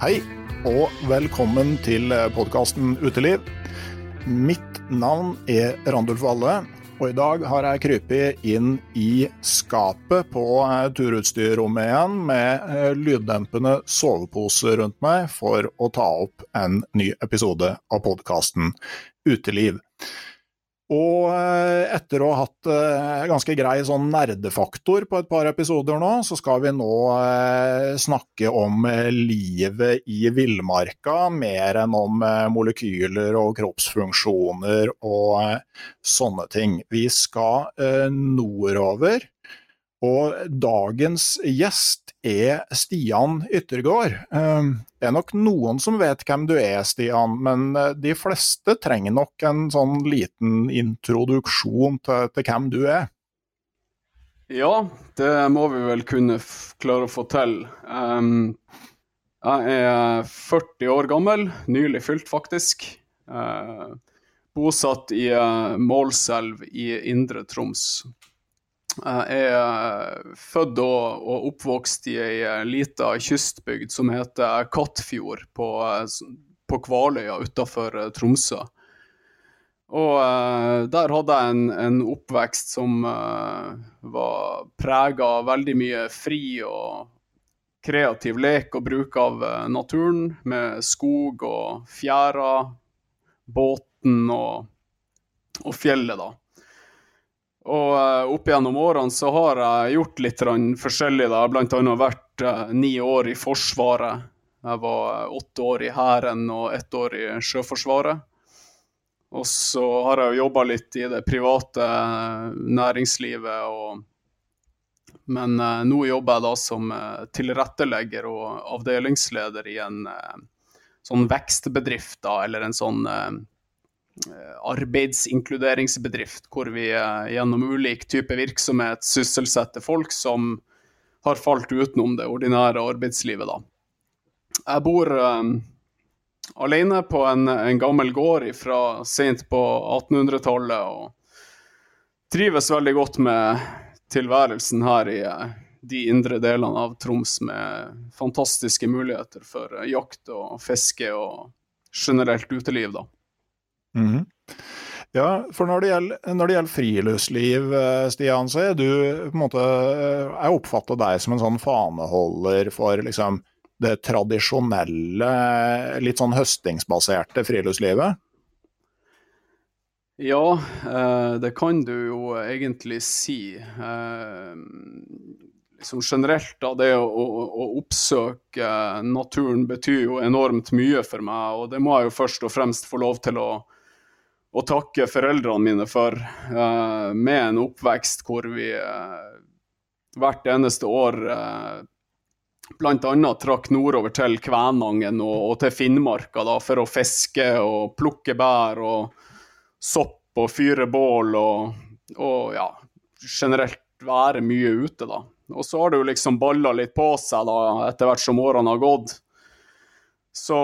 Hei, og velkommen til podkasten Uteliv. Mitt navn er Randulf Valle, og i dag har jeg krypet inn i skapet på turutstyrrommet igjen med eh, lyddempende sovepose rundt meg for å ta opp en ny episode av podkasten Uteliv. Og eh, etter å ha hatt eh, ganske grei sånn nerdefaktor på et par episoder nå, så skal vi nå eh, snakke om livet i villmarka, mer enn om molekyler og kroppsfunksjoner og sånne ting. Vi skal nordover, og dagens gjest er Stian Yttergård. Ehm, det er nok noen som vet hvem du er, Stian, men eh, de fleste trenger nok en sånn liten introduksjon til, til hvem du er. Ja, det må vi vel kunne klare å få til. Um, jeg er 40 år gammel, nylig fylt faktisk. Uh, bosatt i uh, Målselv i Indre Troms. Jeg er født og, oppvokst i ei eh, lita kystbygd som heter Kattfjord på, eh, på Kvaløya utafor eh, Tromsø. Og der hadde jeg en, en oppvekst som var prega av veldig mye fri og kreativ lek og bruk av naturen, med skog og fjæra, båten og, og fjellet, da. Og uh, opp gjennom årene så har jeg gjort litt forskjellig. da, Bl.a. vært uh, ni år i Forsvaret. Jeg var uh, åtte år i Hæren og ett år i Sjøforsvaret. Og så har jeg jo jobba litt i det private næringslivet. Og... Men nå jobber jeg da som tilrettelegger og avdelingsleder i en sånn vekstbedrift, da, eller en sånn Eh, arbeidsinkluderingsbedrift, hvor vi eh, gjennom ulik type virksomhet sysselsetter folk som har falt utenom det ordinære arbeidslivet. Da. Jeg bor um, alene på en, en, gammel gård fra sent på 1800-tallet og trives veldig godt med tilværelsen her i de indre delene av Troms med fantastiske muligheter for jakt og fiske og generelt uteliv. da. Mm. Ja, for når det, gjelder, når det, gjelder, friluftsliv, eh, Stian, så er du på en måte eh, Jeg oppfatter deg som en sånn faneholder for liksom det tradisjonelle, litt sånn høstingsbaserte friluftslivet? Ja, eh, det kan du jo egentlig si. Som generelt, da, det å, å, oppsøke naturen betyr jo enormt mye for meg. Og det må jeg jo først og fremst få lov til å å takke foreldrene mine for, uh, med en oppvekst hvor vi uh, hvert eneste år uh, bl.a. trakk nordover til Kvænangen og, og, til Finnmarka da, for å fiske og plukke bær og sopp og fyre bål og, og ja, generelt være mye ute, da. Og så har det jo liksom balla litt på seg da, etter hvert som årene har gått. Så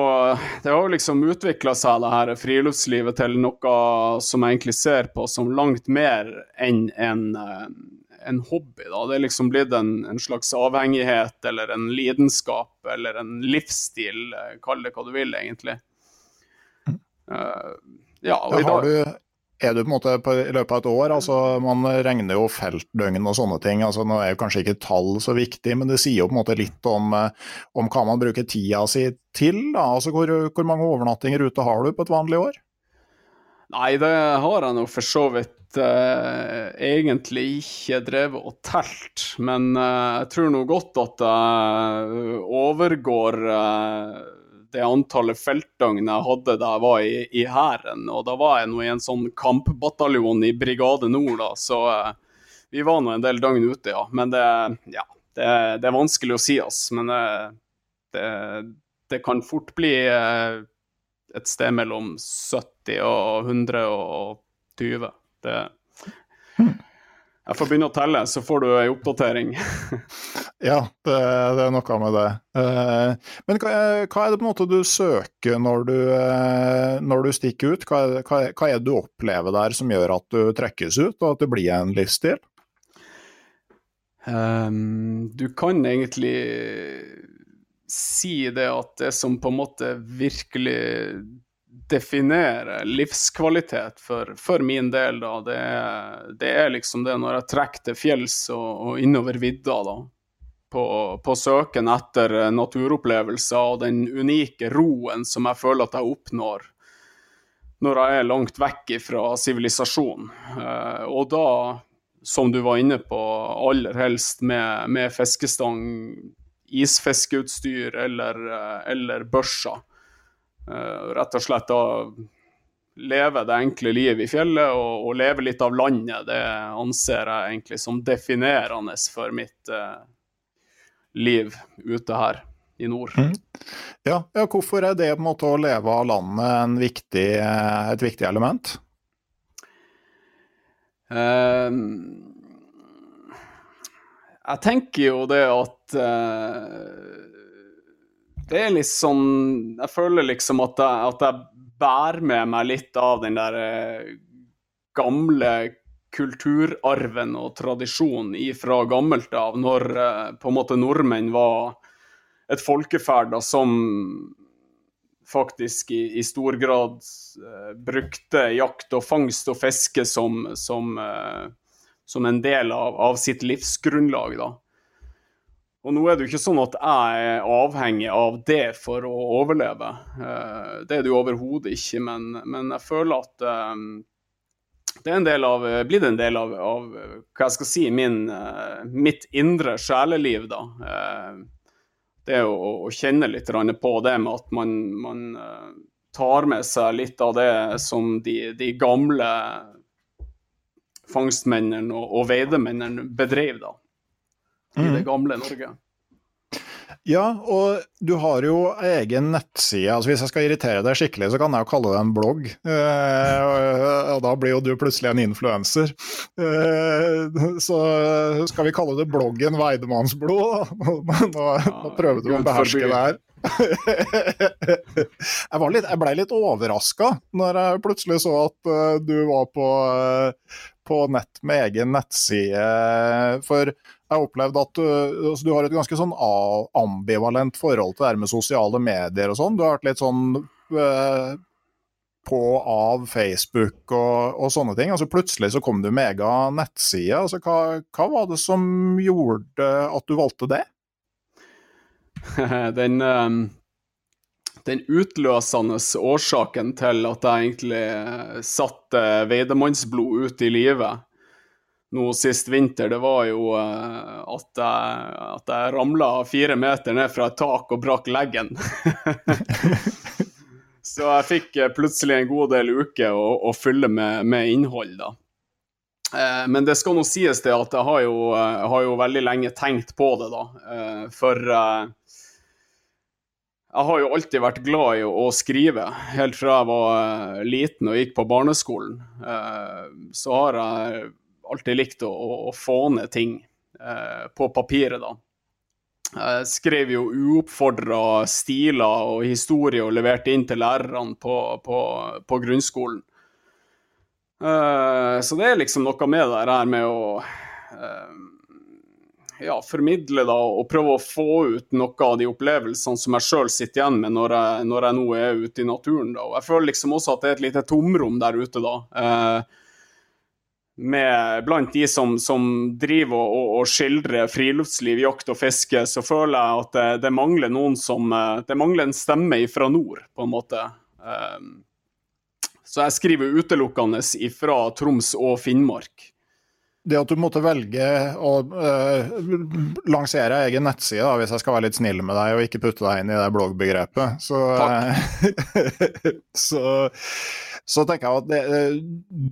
det har jo liksom utvikla seg, det her friluftslivet, til noe som jeg egentlig ser på som langt mer enn en, eh, en hobby. da. Det er liksom blitt en, en, slags avhengighet eller en lidenskap eller en livsstil, eh, kall det hva du vil, egentlig. Uh, ja, og i dag er du på en måte på, i løpet av et år, altså man regner jo feltdøgn og sånne ting. altså Nå er jo kanskje ikke tall så viktig, men det sier jo på en måte litt om, eh, om hva man bruker tida si til. da, altså Hvor, hvor mange overnattinger ute har du på et vanlig år? Nei, det har jeg nå for så vidt eh, egentlig ikke drevet og telt. Men eh, jeg tror nå godt at jeg overgår eh, det antallet feltdøgn jeg hadde da jeg var i, i Hæren. Og da var jeg nå i en sånn kampbataljon i Brigade Nord, da, så uh, vi var nå en del døgn ute, ja. Men det, ja, det, det er vanskelig å si, ass. Men uh, det, det, kan fort bli uh, et sted mellom 70 og 120. Det, jeg får begynne å telle, så får du ei oppdatering. ja, det, det, er noe med det. Uh, men hva, hva, er det på en måte du søker når du, uh, når du stikker ut? Hva, hva, hva, er det du opplever der som gjør at du trekkes ut, og at det blir en livsstil? Um, du kan egentlig si det at det som på en måte virkelig definere livskvalitet for, for min del, da, det det er, liksom det når jeg trekker til fjells og, og innover vidda, da. På, på, søken etter naturopplevelser og den unike roen som jeg føler at jeg oppnår når jeg er langt vekk fra sivilisasjon. Eh, og da, som du var inne på, aller helst med, med fiskestang, isfiskeutstyr eller, eh, eller børser. Eh, rett og slett å leve det enkle livet i fjellet og, og, leve litt av landet, det anser jeg egentlig som definerende for mitt liv ute her i nord. Mm. Ja, ja, hvorfor er det på en måte å leve av landet viktig, eh, et viktig element? Uh, jeg tenker jo det at uh, det er litt sånn Jeg føler liksom at jeg, at jeg bærer med meg litt av den der eh, gamle kulturarven og tradisjonen fra gammelt av, når eh, på en måte nordmenn var et folkeferd som faktisk i, i, stor grad uh, brukte jakt og fangst og fiske som, som, uh, som en del av, av, sitt livsgrunnlag. da. Og nå er det jo ikke sånn at jeg er avhengig av det for å overleve. Eh, det er det jo overhodet ikke, men, men, jeg føler at um, det er en del av, blitt en del av, av hva jeg skal si, min, uh, mitt indre sjeleliv. da. Det å, å, kjenne litt på det med at man, man tar med seg litt av det som de, de gamle fangstmennene og, og veidemennene bedrev. da i det mm. gamle Norge. Ja, og du har jo egen nettside. altså Hvis jeg skal irritere deg skikkelig, så kan jeg jo kalle det en blogg. Eh, og da blir jo du plutselig en influenser. Eh, så skal vi kalle det bloggen Weidemannsblod. Nå, nå prøver du å beherske det her. jeg, var litt, jeg ble litt overraska når jeg plutselig så at uh, du var på, uh, på nett med egen nettside. For jeg opplevd at du, altså, du, har et ganske sånn ambivalent forhold til det her med sosiale medier og sånn. Du har vært litt sånn uh, på av Facebook og, og, sånne ting. Altså Plutselig så kom du med egen nettside. Altså, hva, hva var det som gjorde at du valgte det? den, um, den utløsende årsaken til at jeg egentlig eh, satte Veidemannsblod ut i livet nå sist vinter, det var jo uh, at jeg, at jeg ramla fire meter ned fra et tak og brakk leggen. Så jeg fikk plutselig en god del uker å, å fylle med, med, innhold, da. Men det skal nå sies det at jeg har jo, jeg har jo veldig lenge tenkt på det, da. For jeg har jo alltid vært glad i å skrive, helt fra jeg var eh, liten og gikk på barneskolen. Eh, så har jeg alltid likt å, å få ned ting eh, på papiret, da. Jeg skrev jo uoppfordra stiler og historie og leverte inn til lærerne på, på, på grunnskolen. Så det er liksom noe med det her med å ja, formidle da, og prøve å få ut noe av de opplevelsene som jeg sjøl sitter igjen med når jeg, når jeg, nå er ute i naturen. Da. Og jeg føler liksom også at det er et lite tomrom der ute, da. Eh, med, blant de som, som driver og, og, skildrer friluftsliv, jakt og fiske, så føler jeg at det, det, mangler noen som eh, Det mangler en stemme fra nord, på en måte. Um, så jeg skriver utelukkende ifra Troms og Finnmark det at du måtte velge å uh, lansere egen nettside, da, hvis jeg skal være litt snill med deg og ikke putte deg inn i det bloggbegrepet, så, så, så, tenker jeg at det,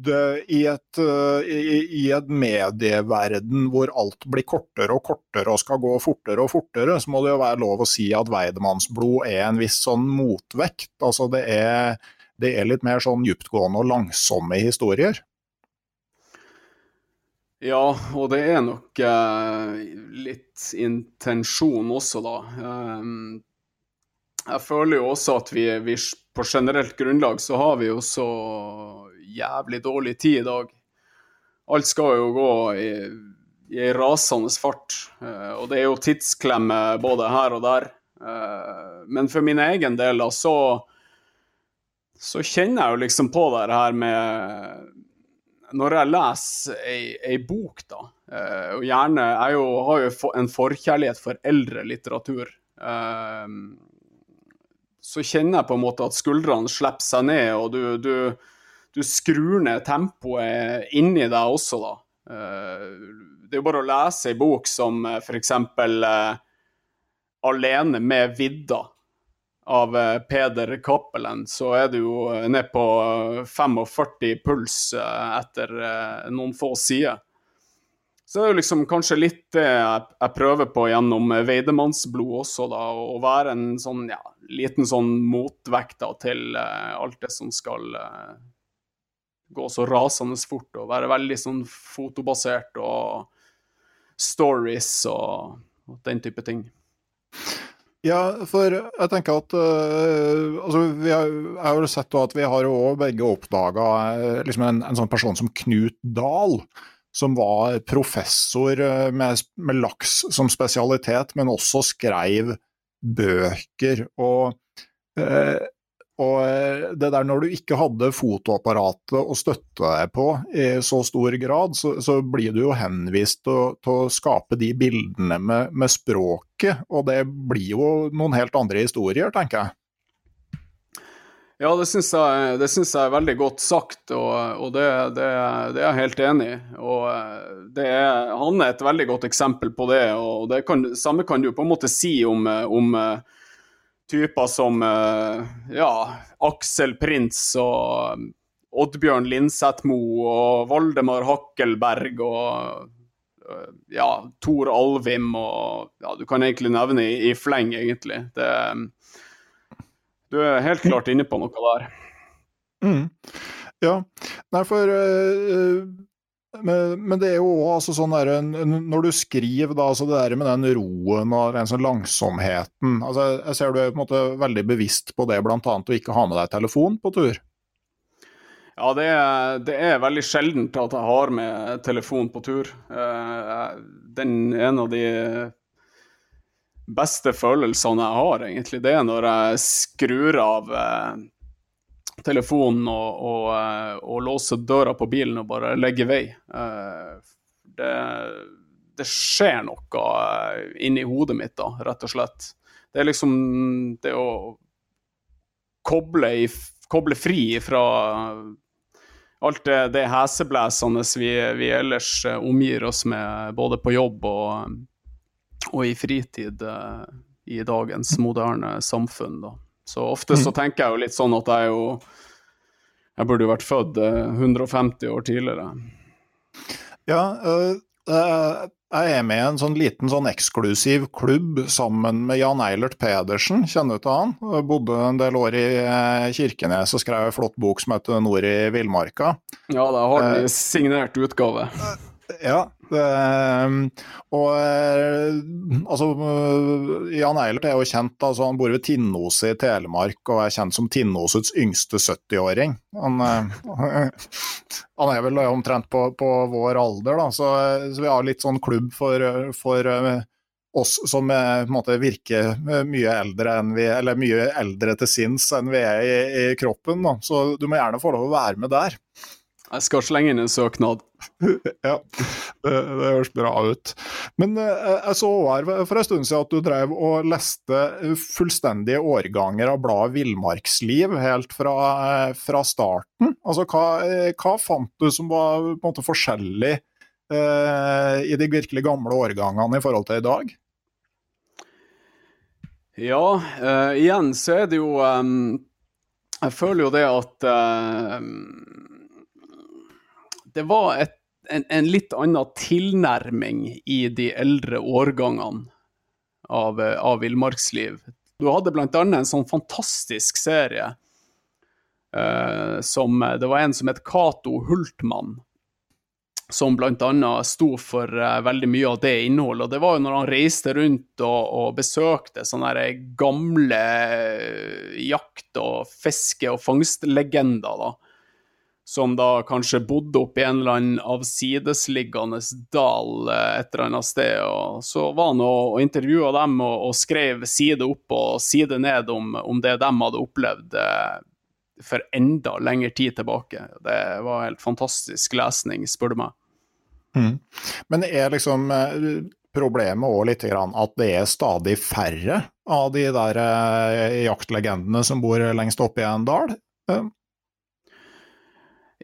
det, i, et, uh, i, i et medieverden hvor alt blir kortere og kortere og skal gå fortere og fortere, så må det jo være lov å si at Weidemannsblod er en viss sånn motvekt. Altså det er, det er litt mer sånn dyptgående og langsomme historier. Ja, og det er nok eh, litt intensjon også, da. Eh, jeg føler jo også at vi, vi, på generelt grunnlag så har vi jo så jævlig dårlig tid i dag. Alt skal jo gå i, i rasende fart, eh, og det er jo tidsklemme både her og der. Uh, men for min egen del, da, så, så kjenner jeg jo liksom på det her med når jeg leser ei, bok, da, uh, og gjerne Jeg jo, har jo en forkjærlighet for eldre litteratur. Uh, så kjenner jeg på en måte at skuldrene slipper seg ned, og du, du, du skrur ned tempoet inni deg også, da. Uh, det er jo bare å lese ei bok som f.eks. 'Alene med vidda' av eh, Peder Cappelen, så er du jo eh, ned på 45 eh, puls etter noen få sider. Så det er jo liksom kanskje litt det jeg, prøver på gjennom Veidemannsblod også, da. Å være en sånn ja, liten sånn motvekt da, til alt det som skal gå så rasende fort, og være veldig sånn fotobasert og stories og, og den type ting. Ja, for jeg tenker at uh, altså, vi har, Jeg har jo sett at vi har jo begge oppdaga eh, liksom en, en, sånn person som Knut Dahl, som var professor uh, med, med, laks som spesialitet, men også skrev bøker. Og og eh, det der når du ikke hadde fotoapparatet å støtte deg på i så stor grad, så, så blir du jo henvist til, å skape de bildene med, med, språket, og det blir jo noen helt andre historier, tenker jeg. Ja, det syns jeg, jeg, er veldig godt sagt, og, og det, det, det, er jeg helt enig i. Og er, han er et veldig godt eksempel på det, og det kan, samme kan du på en måte si om, om typer som eh, ja, Aksel Prins og um, Oddbjørn Linseth-Mo og Valdemar Hakkelberg og eh, ja, Tor Alvim og ja, Du kan egentlig nevne i, i fleng, egentlig. Det, du er helt klart inne på noe der. Mm. Ja. Nei, for uh, men, men, det er jo altså sånn der, Når du skriver, da, altså det der med den roen og den sånn langsomheten altså Jeg ser du er på en måte veldig bevisst på det, bl.a. å ikke ha med deg telefon på tur? Ja, det er, det er veldig sjeldent at jeg har med telefon på tur. Eh, den En av de beste følelsene jeg har, egentlig, det er når jeg skrur av eh, telefonen og, og, eh, og, låse døra på bilen og bare legge vei. Eh, det, det skjer noe eh, inni hodet mitt, da, rett og slett. Det er liksom det å koble, i, koble fri fra alt det, det heseblæsende vi, vi, ellers omgir oss med, både på jobb og, og i fritid i dagens moderne samfunn. da. Så ofte så tenker jeg jo litt sånn at jeg jo Jeg burde jo vært født eh, 150 år tidligere. Ja, øh, jeg er med i en sånn liten sånn eksklusiv klubb sammen med Jan Eilert Pedersen, kjenner du til han? Jeg bodde en del år i eh, Kirkenes og skrev en flott bok som heter Nord i villmarka. Ja, da har den Eh, i signert utgave. Ja, det, og eh, altså eh, Jan Eilert er jo kjent, altså han bor ved Tinnose i Telemark og er kjent som Tinnosets yngste 70-åring. Han, eh, han er vel omtrent på, på vår alder, da, så, så vi har litt sånn klubb for, for oss som måte virker mye eldre vi, mye eldre til sinns enn vi er i, i kroppen. Da. Så du må gjerne få lov å være med der. Jeg skal slenge inn en søknad. Ja, det, det høres bra ut. Men eh, jeg så her for en stund siden at du drev og leste fullstendige årganger av bladet Villmarksliv helt fra, eh, fra starten. Altså, hva, eh, hva fant du som var på en måte forskjellig eh, i de virkelig gamle årgangene i forhold til i dag? Ja, eh, igjen så er det jo em, Jeg føler jo det at em, Det var et, en, en litt annen tilnærming i de eldre årgangene av, av villmarksliv. Du hadde annet en sånn fantastisk serie eh, som Det var en som het Cato Hultmann som bl.a. sto for eh, veldig mye av det innholdet. Og det var jo når han reiste rundt og, og besøkte sånne gamle eh, jakt- og fiske- og fangstlegender, da. Som da kanskje bodde oppi en eller annen avsidesliggende dal eh, et eller annet sted. Og så var han og, og intervjua dem og, og skrev side opp og side ned om, om det de hadde opplevd eh, for enda lengre tid tilbake. Det var helt fantastisk lesning, spør du meg. Men er liksom eh, problemet òg litt at det er stadig færre av de der jaktlegendene som bor lengst oppe i en dal?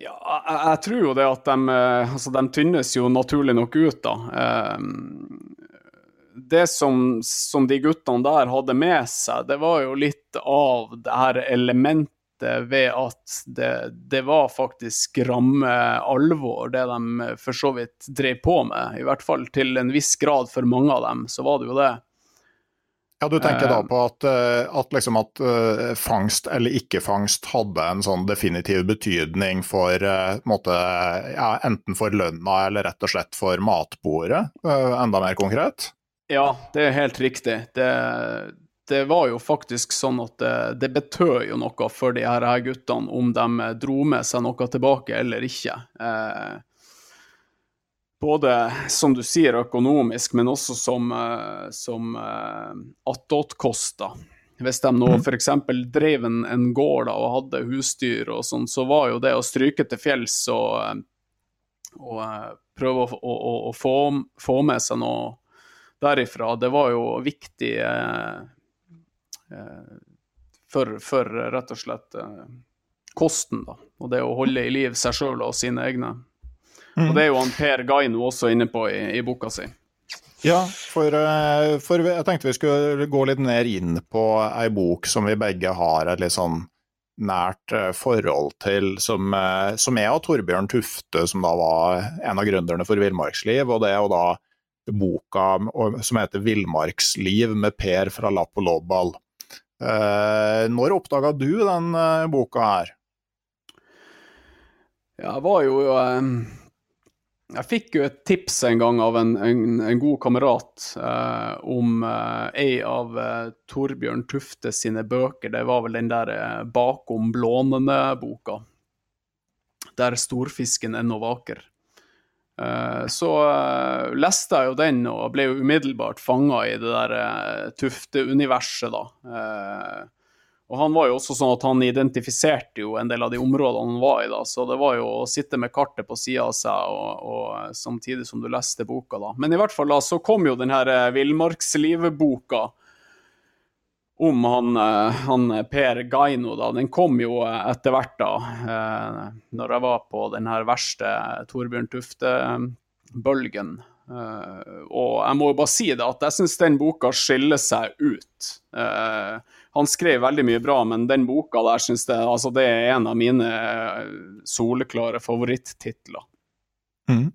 Ja, jeg, jeg tror jo det at de, eh, altså, de tynnes jo naturlig nok ut, da. Eh, Det som, som de guttene der hadde med seg, det var jo litt av det her elementet ved at det, det var faktisk ramme alvor, det de for så vidt drev på med. I hvert fall til en viss grad for mange av dem, så var det jo det. Ja, Du tenker da Eh. på at, eh, at, liksom at eh, fangst eller ikke fangst hadde en sånn definitiv betydning for en måte, ja, enten for lønna eller rett og slett for matbordet, enda mer konkret? Ja, det er helt riktig. Det, det var jo faktisk sånn at det, det betød jo noe for de her guttene om de dro med seg noe tilbake eller ikke. Eh, både, som du sier, økonomisk, men også som, eh, som eh, attåtkost. Hvis de nå f.eks. drev en, en gård da, og hadde husdyr og sånn, så var jo det å stryke til fjells og, eh, og prøve å, å, å, få, få med seg noe derifra, det var jo viktig eh, for, for rett og slett eh, kosten, da. Og det å holde i liv seg sjøl og sine egne. Og det er jo han Per Gaino også inne på i, i boka si. Ja, for, eh, for jeg tenkte vi skulle gå litt ned inn på ei bok som vi begge har et litt sånn nært eh, forhold til, som, eh, som er av Torbjørn Tufte, som da var en av gründerne for Villmarksliv. Og det er jo da boka som heter 'Villmarksliv' med Per fra Lapp og Låbbal. Eh, når oppdaga du den boka her? Ja, jeg var jo Jeg fikk jo et tips en gang av en, en, en god kamerat eh, om eh, ei av eh, Torbjørn Tufte sine bøker. Det var vel den der eh, 'Bakom blånene'-boka. Der storfisken ennå vaker. Eh, så eh, leste jeg jo den og ble jo umiddelbart fanga i det der Tufte-universet, da. Eh, og han var jo også sånn at han identifiserte jo en del av de områdene han var i, da, så det var jo å sitte med kartet på sida av seg og, og samtidig som du leste boka, da. Men i hvert fall da så kom jo den her eh, Villmarkslivet-boka om han, eh, han Per Gaino, da. Den kom jo eh, etter hvert, da, eh, når jeg var på den her verste Torbjørn Tufte-bølgen. Og jeg må jo bare si det, at jeg syns den boka skiller seg ut. Han skrev veldig mye bra, men den boka der synes jeg altså det er en av mine soleklare favorittitler. Mm.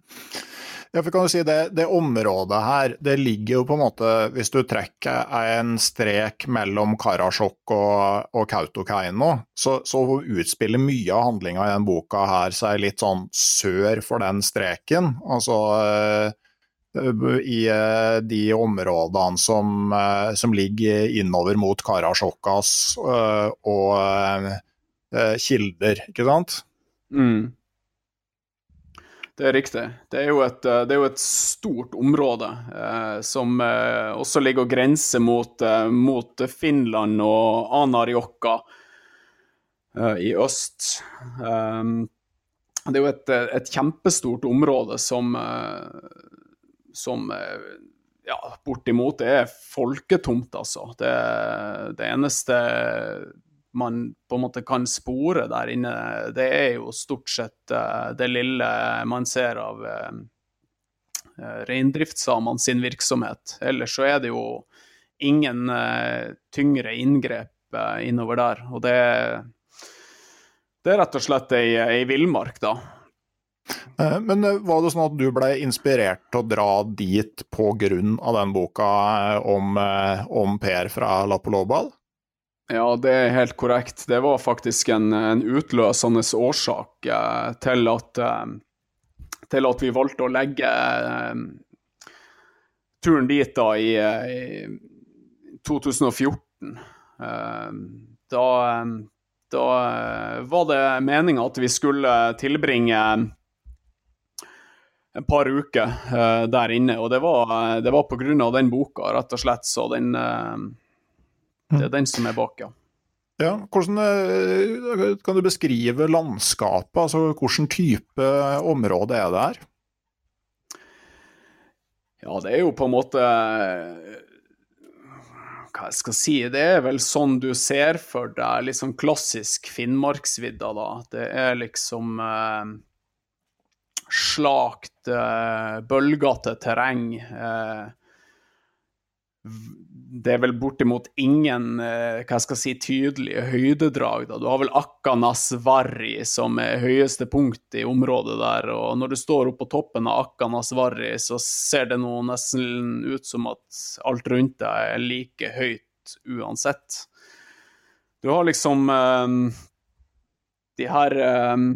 Ja, for kan du si det, det, området her, det ligger jo på en måte Hvis du trekker en strek mellom Karasjok og, og Kautokeino, så, så utspiller mye av handlinga i den boka her seg litt sånn sør for den streken. Altså eh, i eh, de områdene som, eh, som ligger innover mot Karasjokkas og kilder, ikke sant? Mm. Det er riktig. Det er jo et, eh, er jo et stort område eh, som eh, også ligger og grenser mot, eh, mot Finland og Anarjokka eh, i øst. Um, det er jo et, et kjempestort område som, som ja, bortimot er folketomt, altså. Det, det eneste man på en måte kan spore der inne, det er jo stort sett uh, det lille man ser av uh, reindriftssamene sin virksomhet. Ellers så er det jo ingen tyngre inngrep innover der. Og det, det er rett og slett ei, ei villmark, da. Men var det sånn at du ble inspirert til å dra dit pga. den boka om, om Per fra Lapolobal? Ja, det er helt korrekt. Det var faktisk en, en utløsende årsak eh, til, at, eh, til, at, vi valgte å legge eh, turen dit da i, i 2014. Eh, da, da var det meninga at vi skulle tilbringe et par uker uh, der inne, og det var, det var av den boka, rett og slett. Så den uh, det er den som er bak, ja. Ja, hvordan eh, Kan du beskrive landskapet? altså Hvilken type område er det her? Ja, det er jo på en måte Hva jeg skal si Det er vel sånn du ser for deg liksom klassisk Finnmarksvidda, da. Det er liksom eh, slakt, uh, bølgete terreng. Uh, det er vel bortimot ingen hva hva skal jeg si, tydelige høydedrag. Da. Du har vel Akkanasvarri som er høyeste punkt i området der. og Når du står oppe på toppen av Akkanasvarri, så ser det nå nesten ut som at alt rundt deg er like høyt uansett. Du har liksom um, de her um,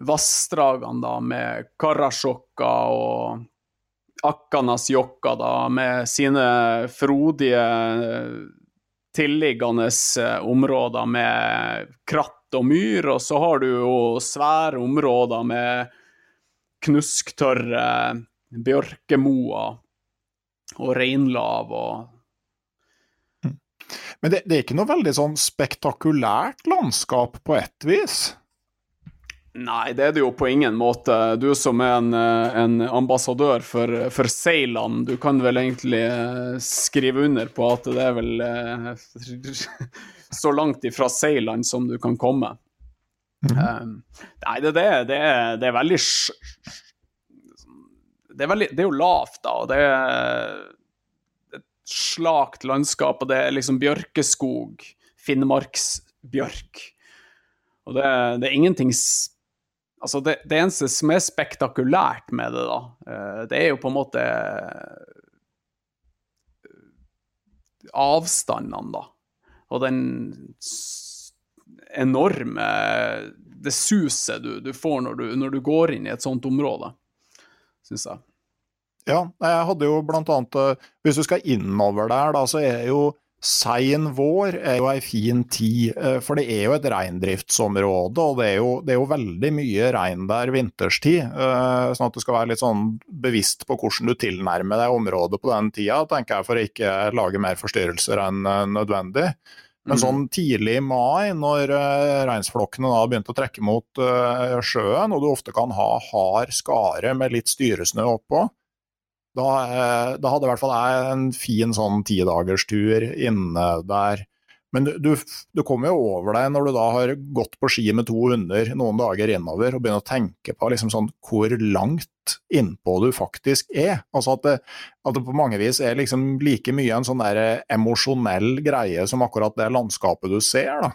vassdragene da med Karasjokka og Akkanasjokka, da, med sine frodige, tilliggende eh, områder med kratt og myr, og så har du jo svære områder med knusktørre bjørkemoer og reinlav og hm. Men det, det, er ikke noe veldig sånn spektakulært landskap på ett vis? Nei, det er det jo på ingen måte. Du som er en, eh, en ambassadør for, for Ceylan, du kan vel egentlig eh, skrive under på at det er vel eh, så langt ifra Ceylan som du kan komme. Mm -hmm. um, nei, det, det, det, er, det er veldig det er, veldig, det er jo lavt, da, og det er et slakt landskap, og det er liksom bjørkeskog, finnmarksbjørk. Og det, det er ingenting Altså, det, det, eneste som er spektakulært med det, da, eh, det er jo på en måte eh, avstandene, da. Og den enorme Det suset du, du får når du, når du, går inn i et sånt område, syns jeg. Ja, jeg hadde jo blant annet eh, Hvis du skal innover der, da, så er jo Sein vår er jo ei fin tid, eh, for det er jo et reindriftsområde, og det er jo, det er jo veldig mye rein der vinterstid. Eh, sånn at du skal være litt sånn bevisst på hvordan du tilnærmer deg området på den tida, tenker jeg, for å ikke lage mer forstyrrelser enn eh, nødvendig. Men mm. sånn tidlig i mai, når reinsflokkene da begynte å trekke mot sjøen, og du ofte kan ha hard skare med litt styresnø oppå, da, eh, da, hadde i hvert fall jeg en fin sånn tidagerstur inne der Men du, du, du kommer jo over deg når du da har gått på ski med to hunder noen dager innover, og begynner å tenke på liksom sånn, hvor langt innpå du faktisk er. Altså at det, at det på mange vis er liksom like mye en sånn der emosjonell greie som akkurat det landskapet du ser. da.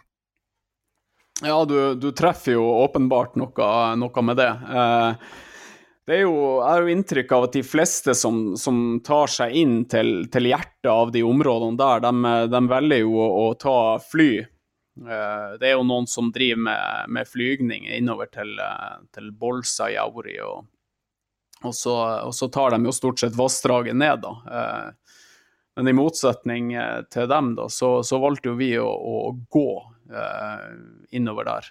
Ja, du, du treffer jo åpenbart noe, noe med det. Eh, det er jo, jeg har jo inntrykk av at de fleste som, som tar seg inn til, til, hjertet av de områdene der, de, de velger jo å, å, ta fly. Eh, det er jo noen som driver med, med flygning innover til, til Bolsa Jauri, og, og, så, og, så, tar de jo stort sett vassdraget ned, da. Eh, men i motsetning eh, til dem, da, så, så valgte jo vi å, å gå innover der.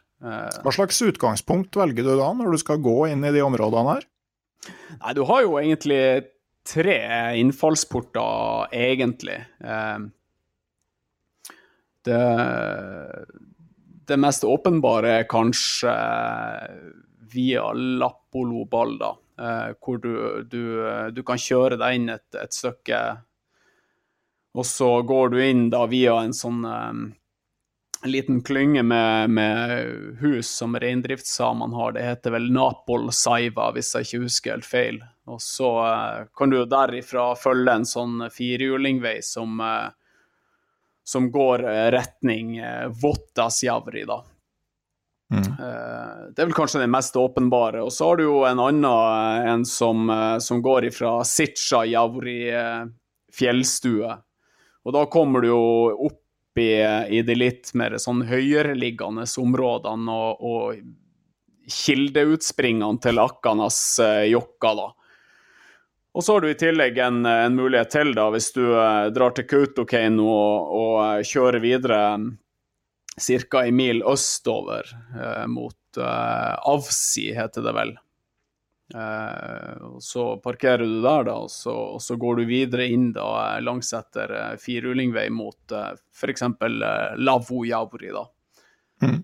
Hva slags utgangspunkt velger du da, når du skal gå inn i de områdene her? Nei, du har jo egentlig tre innfallsporter, egentlig. Eh, det, det mest åpenbare er kanskje via Lappolo Balda, eh, hvor du, du, du, kan kjøre deg inn et, et, stykke, og så går du inn da via en sånn eh, en liten klynge med, med hus som reindriftssamene har. Det heter vel Napol Saiva, hvis jeg ikke husker helt feil. Og så uh, kan du derifra følge en sånn firehjulingvei som, uh, som går uh, retning uh, Votasjavri, da. Mm. det er vel kanskje den mest åpenbare. Og så har du jo en annen en som, som går ifra Sitcha Javri fjellstue. Og da kommer du jo opp i, i de litt mer sånn høyereliggende områdene og, og kildeutspringene til Akkanas eh, da. Og så har du i tillegg en, en mulighet til, da, hvis du eh, drar til Kautokeino og, og eh, kjører videre ca. en mil østover eh, mot eh, Avsi, heter det vel. Eh, og så parkerer du der, da, og så, og så går du videre inn da, langs etter uh, firhjulingvei mot uh, f.eks. Uh, Lavojavri. da. Mm.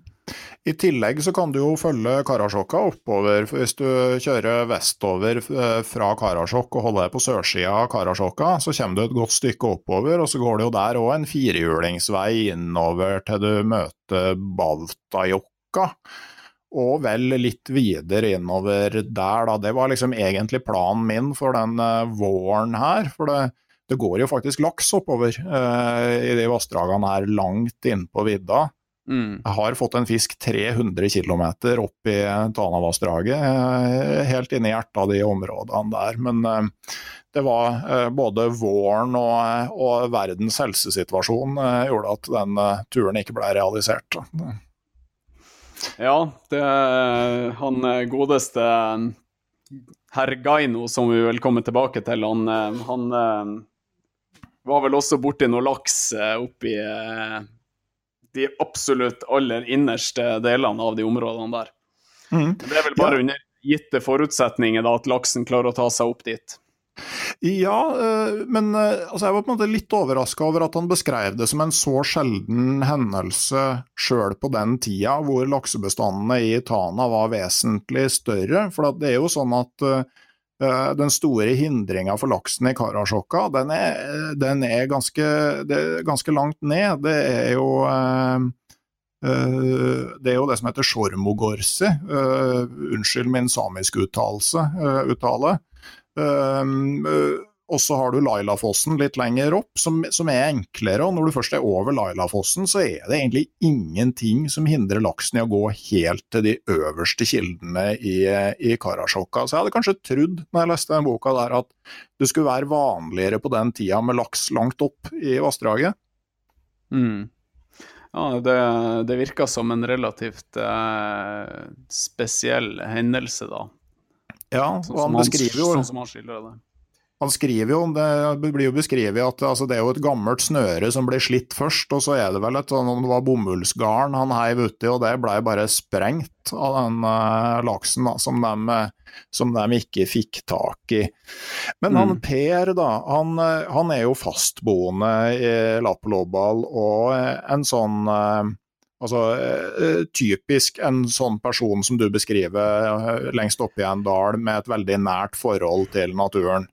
I tillegg så kan du jo følge Karasjokka oppover. Hvis du kjører vestover fra Karasjok og holder deg på sørsida av Karasjokka, så kommer du et godt stykke oppover, og så går det jo der òg en firehjulingsvei innover til du møter Baltajokka og vel litt videre innover der, da. Det var liksom egentlig planen min for den uh, våren her. For det, det, går jo faktisk laks oppover eh, i de vassdragene her langt innpå vidda. Mm. Jeg har fått en fisk 300 km opp i Tanavassdraget, eh, helt inne i hjertet av de områdene der. Men det var både våren og, og verdens helsesituasjon gjorde at den turen ikke ble realisert. Ja, det han eh, godeste eh, herr Gaino, som vi vil komme tilbake til, han, eh, han var vel også borti noe laks oppi de absolutt aller innerste delene av de områdene der. Mm. Det er vel bare ja. under gitte forutsetninger da, at laksen klarer å ta seg opp dit. Ja, eh, men eh, altså, jeg var på en måte litt overraska over at han beskrev det som en så sjelden hendelse sjøl på den tida, hvor laksebestandene i Tana var vesentlig større. For det er jo sånn at uh, den store hindringa for laksen i Karasjokka, den er, den er, ganske, er ganske, langt ned. Det er jo uh, det er jo det som heter Shormogorsi, uh, unnskyld min samiske uttalelse, uh, uttale. Um, og så har du Lailafossen litt lenger opp, som, som, er enklere. Og når du først er over Lailafossen, så er det egentlig ingenting som hindrer laksen i å gå helt til de øverste kildene i, i Karasjokka. Så jeg hadde kanskje trodd, når jeg leste den boka der, at det skulle være vanligere på den tida med laks langt opp i vassdraget. Mm. Ja, det, det virka som en relativt eh, spesiell hendelse, da. Ja, og han beskriver jo Sånn som han skildrer det. Han skriver jo, Det blir jo beskrevet at altså, det er jo et gammelt snøre som blir slitt først, og så er det vel et sånn om det var bomullsgarn han heiv uti, og det blei bare sprengt av den uh, laksen da, som, de, som, de, ikke fikk tak i. Men mm. han Per, da, han, han, er jo fastboende i Lappelåbal og en sånn uh, Altså, eh, typisk en sånn person som du beskriver eh, lengst oppe i en dal, med et veldig nært forhold til naturen.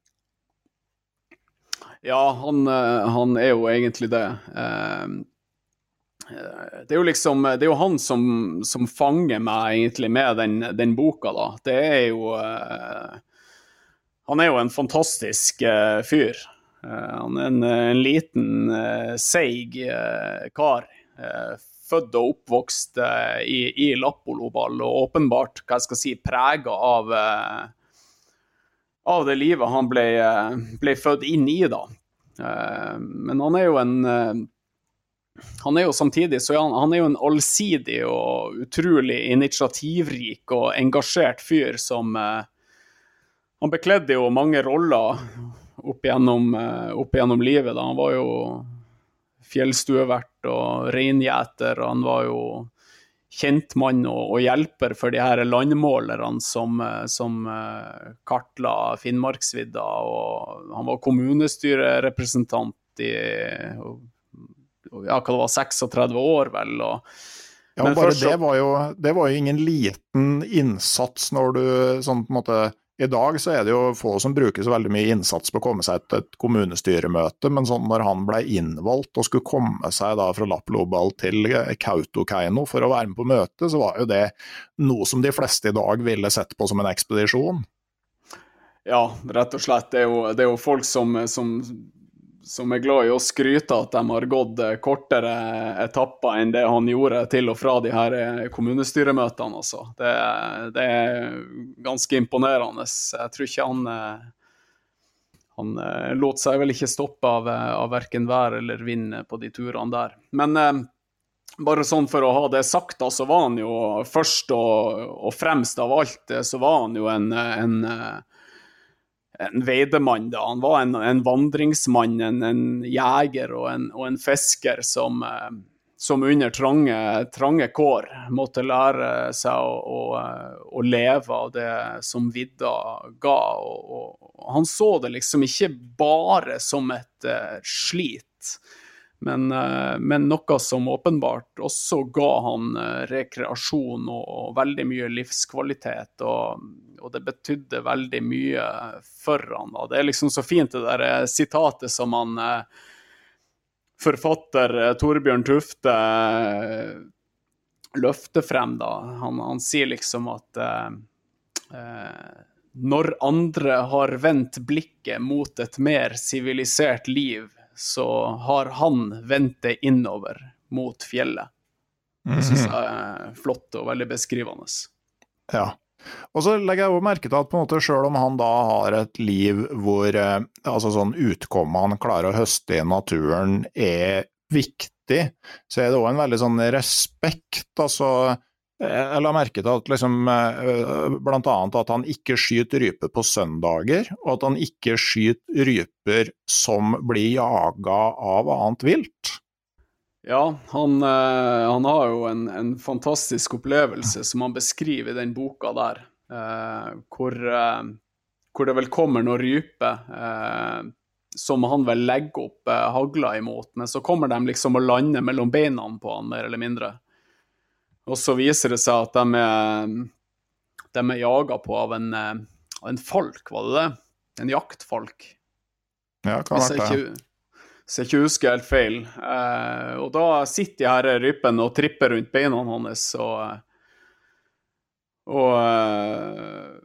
Ja, han, eh, han er jo egentlig det. det er jo liksom Det er jo han som, som fanger meg egentlig med den, den, boka, da. Det er jo Han er jo en fantastisk fyr. han er en, en liten, seig kar. Født og oppvokst i, i Lappoloball og åpenbart hva jeg skal si, prega av av det livet han ble, ble født inn i, da. Eh, men han er jo en eh, han er jo samtidig så han, han er jo en allsidig og utrolig initiativrik og engasjert fyr som eh, Han bekledde jo mange roller opp gjennom, opp gjennom livet. Da. Han var jo fjellstuevert og reingjeter. Han var jo kjentmann og, og, hjelper for de her landmålerne som, som uh, kartla Finnmarksvidda. og Han var kommunestyrerepresentant i ja, hva det var, 36 år, vel. og ja, men bare det var, jo, det var jo ingen liten innsats når du sånn på en måte i dag så er det jo få som bruker så veldig mye innsats på å komme seg til et kommunestyremøte, men sånn når han ble innvalgt og skulle komme seg da fra Lapplobal til Kautokeino for å være med på møtet, så var jo det noe som de fleste i dag ville sett på som en ekspedisjon. Ja, rett og slett. Det er jo, det er jo folk som, som som er glad i å skryte at de har gått eh, kortere etapper enn det han gjorde til og fra de her eh, kommunestyremøtene. Altså. Det, det, er ganske imponerende. Jeg tror ikke han eh, Han lot seg vel ikke stoppe av, av verken vær eller vind på de turene der. Men bare sånn for å ha det sagt, da, så var han jo først og, og fremst av alt så var han jo en, en en veidemann. da. Han var en, en vandringsmann, en, en jeger og en, og en, fisker som, eh, som under trange, trange, kår måtte lære seg å, å, å, leve av det som vidda ga. Og, og, han så det liksom ikke bare som et uh, slit. Men, men, noe som åpenbart også ga han rekreasjon og, og, veldig mye livskvalitet. Og, og det betydde veldig mye for han. Da. Det er liksom så fint det der eh, sitatet som han eh, forfatter eh, Torbjørn Tufte løfter frem, da. Han, han sier liksom at eh, når andre har vendt blikket mot et mer sivilisert liv, så har han vendt det innover mot fjellet. Det syns mhm. jeg er flott og veldig beskrivende. Ja. Og så legger jeg også merke til at på en måte selv om han da har et liv hvor eh, altså sånn utkommet han klarer å høste i naturen er viktig, så er det òg en veldig sånn respekt. altså jeg la merke til at liksom, eh, annet at han ikke skyter rype på søndager, og at han ikke skyter ryper som blir jaga av annet vilt. Ja, han, uh, han har jo en, en, fantastisk opplevelse som han beskriver i den boka der, uh, hvor, uh, hvor, det vel kommer noen ryper som han vel legger opp hagla imot, men så kommer de liksom og lander mellom beina på han, mer eller mindre. Og så viser det seg at de er, de er jaga på av en, en falk, var det det? En jaktfalk. Ja, hva var det? Så jeg ikke husker helt feil. Eh, og da sitter de her rypene og tripper rundt beina hans og Og eh,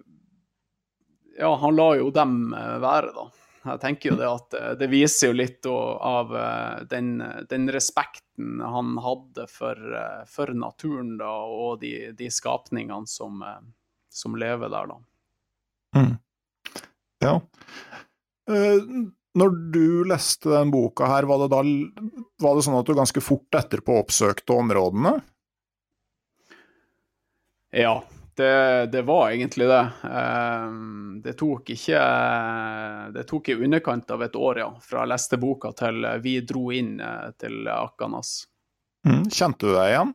Ja, han lar jo dem eh, være, da. Jeg tenker jo det at eh, det viser jo litt av den, den, respekten han hadde for, for naturen da, og de, de skapningene som, som, lever der, da. Mm. Ja. Uh, når du leste den boka her, var det da var det sånn at du ganske fort etterpå oppsøkte områdene? Ja, det, det var egentlig det. Ehm, det tok ikke Det tok i underkant av et år, ja, fra jeg leste boka til vi dro inn eh, til Akanas. Mm, kjente du deg igjen?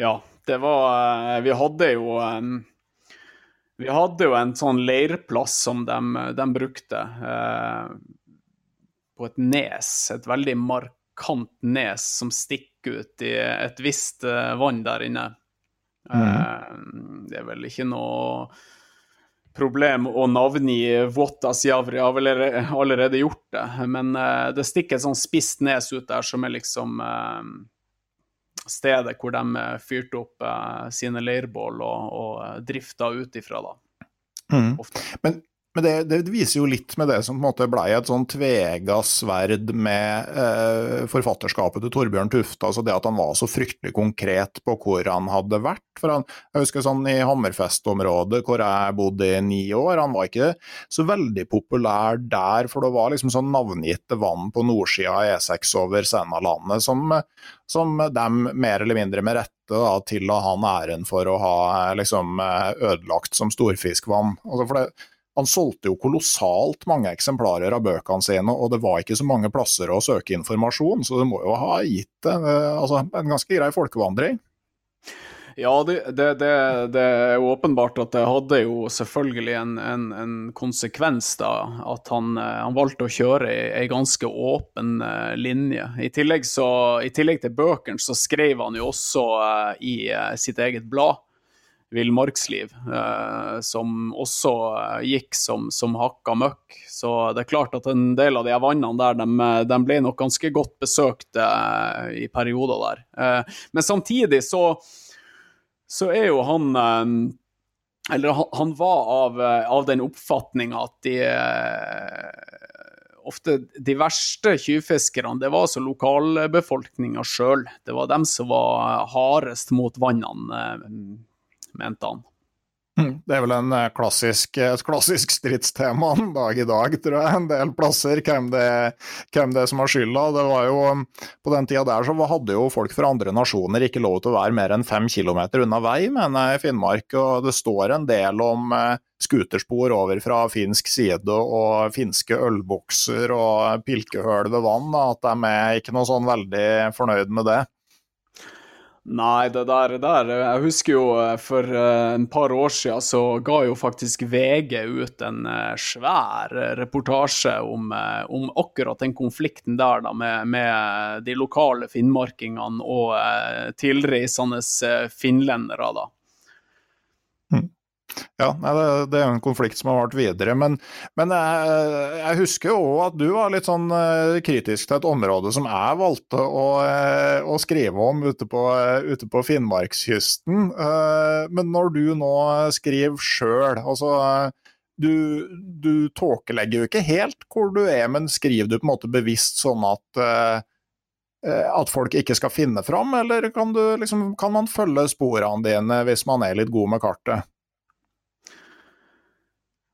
Ja, det var eh, Vi hadde jo vi hadde jo en sånn leirplass som de, de brukte, eh, på et nes. Et veldig markant nes som stikker ut i et visst eh, vann der inne. Mm. Eh, det er vel ikke noe problem å navngi Vuotas Javri. Jeg har vel allerede gjort det. Men uh, det stikker et sånn spisst nes ut der, som er liksom uh, stedet hvor de fyrte opp uh, sine leirbål og, og drifta ut ifra, da. Mm. Men, men det, det, viser jo litt med det som på en måte ble et sånn tvega sverd med eh, forfatterskapet til Torbjørn Tufte. altså Det at han var så fryktelig konkret på hvor han hadde vært. for han, Jeg husker sånn i Hammerfest-området hvor jeg bodde i ni år. Han var ikke så veldig populær der, for det var liksom sånn navngitte vann på nordsida av E6 over Sennalandet som, som dem mer eller mindre med rette da, til å ha æren for å ha liksom, ødelagt som storfiskvann. Altså for det, han solgte jo kolossalt mange eksemplarer av bøkene sine, og det var ikke så mange plasser å søke informasjon, så det må jo ha gitt det, eh, altså, en ganske grei folkevandring. Ja, det, det, det, det, er åpenbart at det hadde jo selvfølgelig en, en, en konsekvens, da. At han, eh, han valgte å kjøre ei, ei ganske åpen uh, linje. I tillegg, så, I tillegg, til bøkene så skrev han jo også uh, i uh, sitt eget blad villmarksliv, eh, som også eh, gikk som, som hakka møkk. Så det er klart at en del av de vannene der, de, de ble nok ganske godt besøkt eh, i perioder der. Eh, men samtidig så, så er jo han eh, Eller han, han var av, eh, av den oppfatninga at de ofte de verste tjuvfiskerne, det var altså lokalbefolkninga sjøl. Det var dem som var hardest mot vannene mente han. Mm, det er vel eh, klassisk, et klassisk stridstema en dag i dag, tror jeg. En del plasser, hvem det, hvem det er som har skylda. Det var jo, På den tida der så hadde jo folk fra andre nasjoner ikke lov til å være mer enn fem kilometer unna vei, mener jeg, i Finnmark. Og det står en del om eh, skuterspor over fra finsk side og finske ølbokser og pilkehull ved vann. At de er ikke noe sånn veldig fornøyd med det. Nei, det der, der Jeg husker jo eh, for eh, en par år siden så ga jo faktisk VG ut en eh, svær reportasje om, om akkurat den konflikten der da, med, med de lokale finnmarkingene og tilreisende finlendere. da. Ja, det, er jo en konflikt som har vart videre. Men, men jeg, jeg, husker jo at du var litt sånn eh, kritisk til et område som jeg valgte å, eh, å skrive om ute på, ute på, Finnmarkskysten. Eh, men når du nå skriver sjøl, altså du, du tåkelegger jo ikke helt hvor du er, men skriver du på en måte bevisst sånn at at folk ikke skal finne fram, eller kan, du, liksom, kan man følge sporene dine hvis man er litt god med kartet?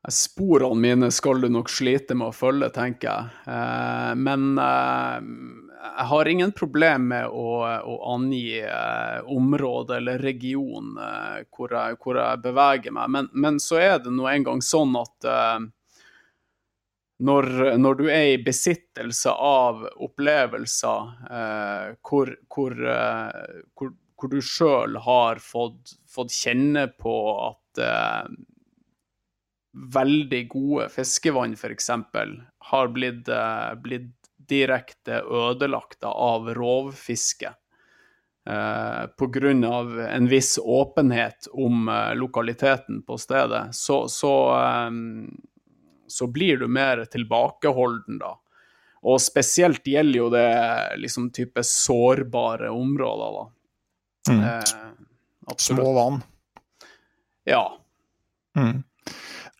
Sporene mine skal du nok slite med å følge, tenker jeg. Eh, men eh, jeg har ingen problem med å, å angi eh, område eller region hvor jeg, hvor, jeg, beveger meg. Men, men så er det nå engang sånn at når, når, du er i besittelse av opplevelser hvor, hvor, hvor, hvor, du sjøl har fått, fått, kjenne på at veldig gode fiskevann f.eks. har blitt, eh, blitt, direkte ødelagt av rovfiske. Eh, Pga. en viss åpenhet om eh, lokaliteten på stedet, så, så, eh, så, blir du mer tilbakeholden da. Og spesielt gjelder jo det liksom type sårbare områder, da. Mm. Eh, Små vann. Ja. Mm.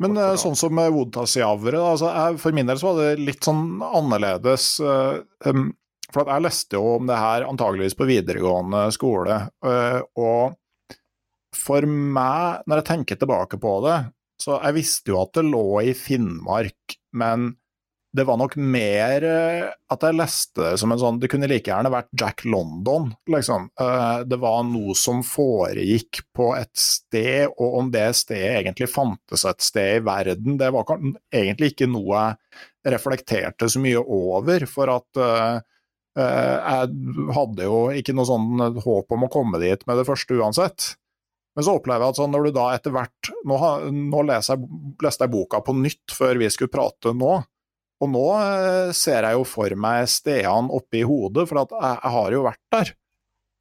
Men uh, sånn som med Woodtassiavere, altså, for min del så var det litt sånn annerledes. Uh, um, for jeg leste jo om det her antageligvis på videregående skole. Uh, og for meg, når jeg tenker tilbake på det, så jeg visste jo at det lå i Finnmark, men det var nok mer eh, at jeg leste det som en sånn Det kunne like gjerne vært Jack London, liksom. Eh, det var noe som foregikk på et sted, og om det stedet egentlig fantes et sted i verden, det var egentlig ikke noe jeg reflekterte så mye over, for at uh, jeg hadde jo ikke noe sånn håp om å komme dit med det første uansett. Men så opplever jeg at sånn, når du da etter hvert Nå, nå leser jeg, leste jeg boka på nytt før vi skulle prate nå, og nå eh, ser jeg jo for meg stedene oppi hodet, for jeg, jeg, har jo vært der.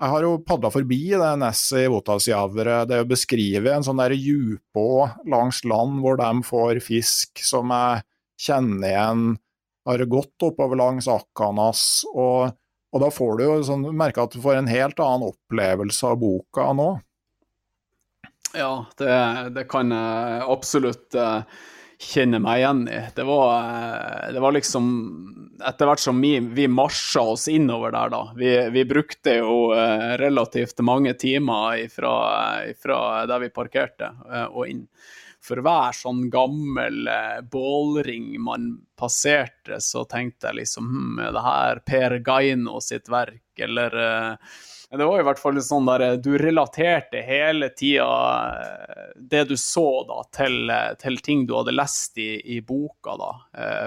jeg har jo padla forbi det nesset i Votasjavere. Det er jo beskrevet en sånn der djupå langs land hvor de får fisk som jeg kjenner igjen har gått oppover langs Akanas. Og, og da får du jo sånn, merke at du får en helt annen opplevelse av boka nå. Ja, det, det kan jeg absolutt uh, kjenne meg igjen i. Det var, det var liksom etter hvert som vi, vi marsja oss innover der, da Vi, vi brukte jo eh, relativt mange timer fra der vi parkerte eh, og inn. For hver sånn gammel eh, bålring man passerte, så tenkte jeg liksom hm, er det her Per Gaino sitt verk, eller det var i hvert fall sånn der du relaterte hele tida det du så da, til, eh, til ting du hadde lest i, i boka. da.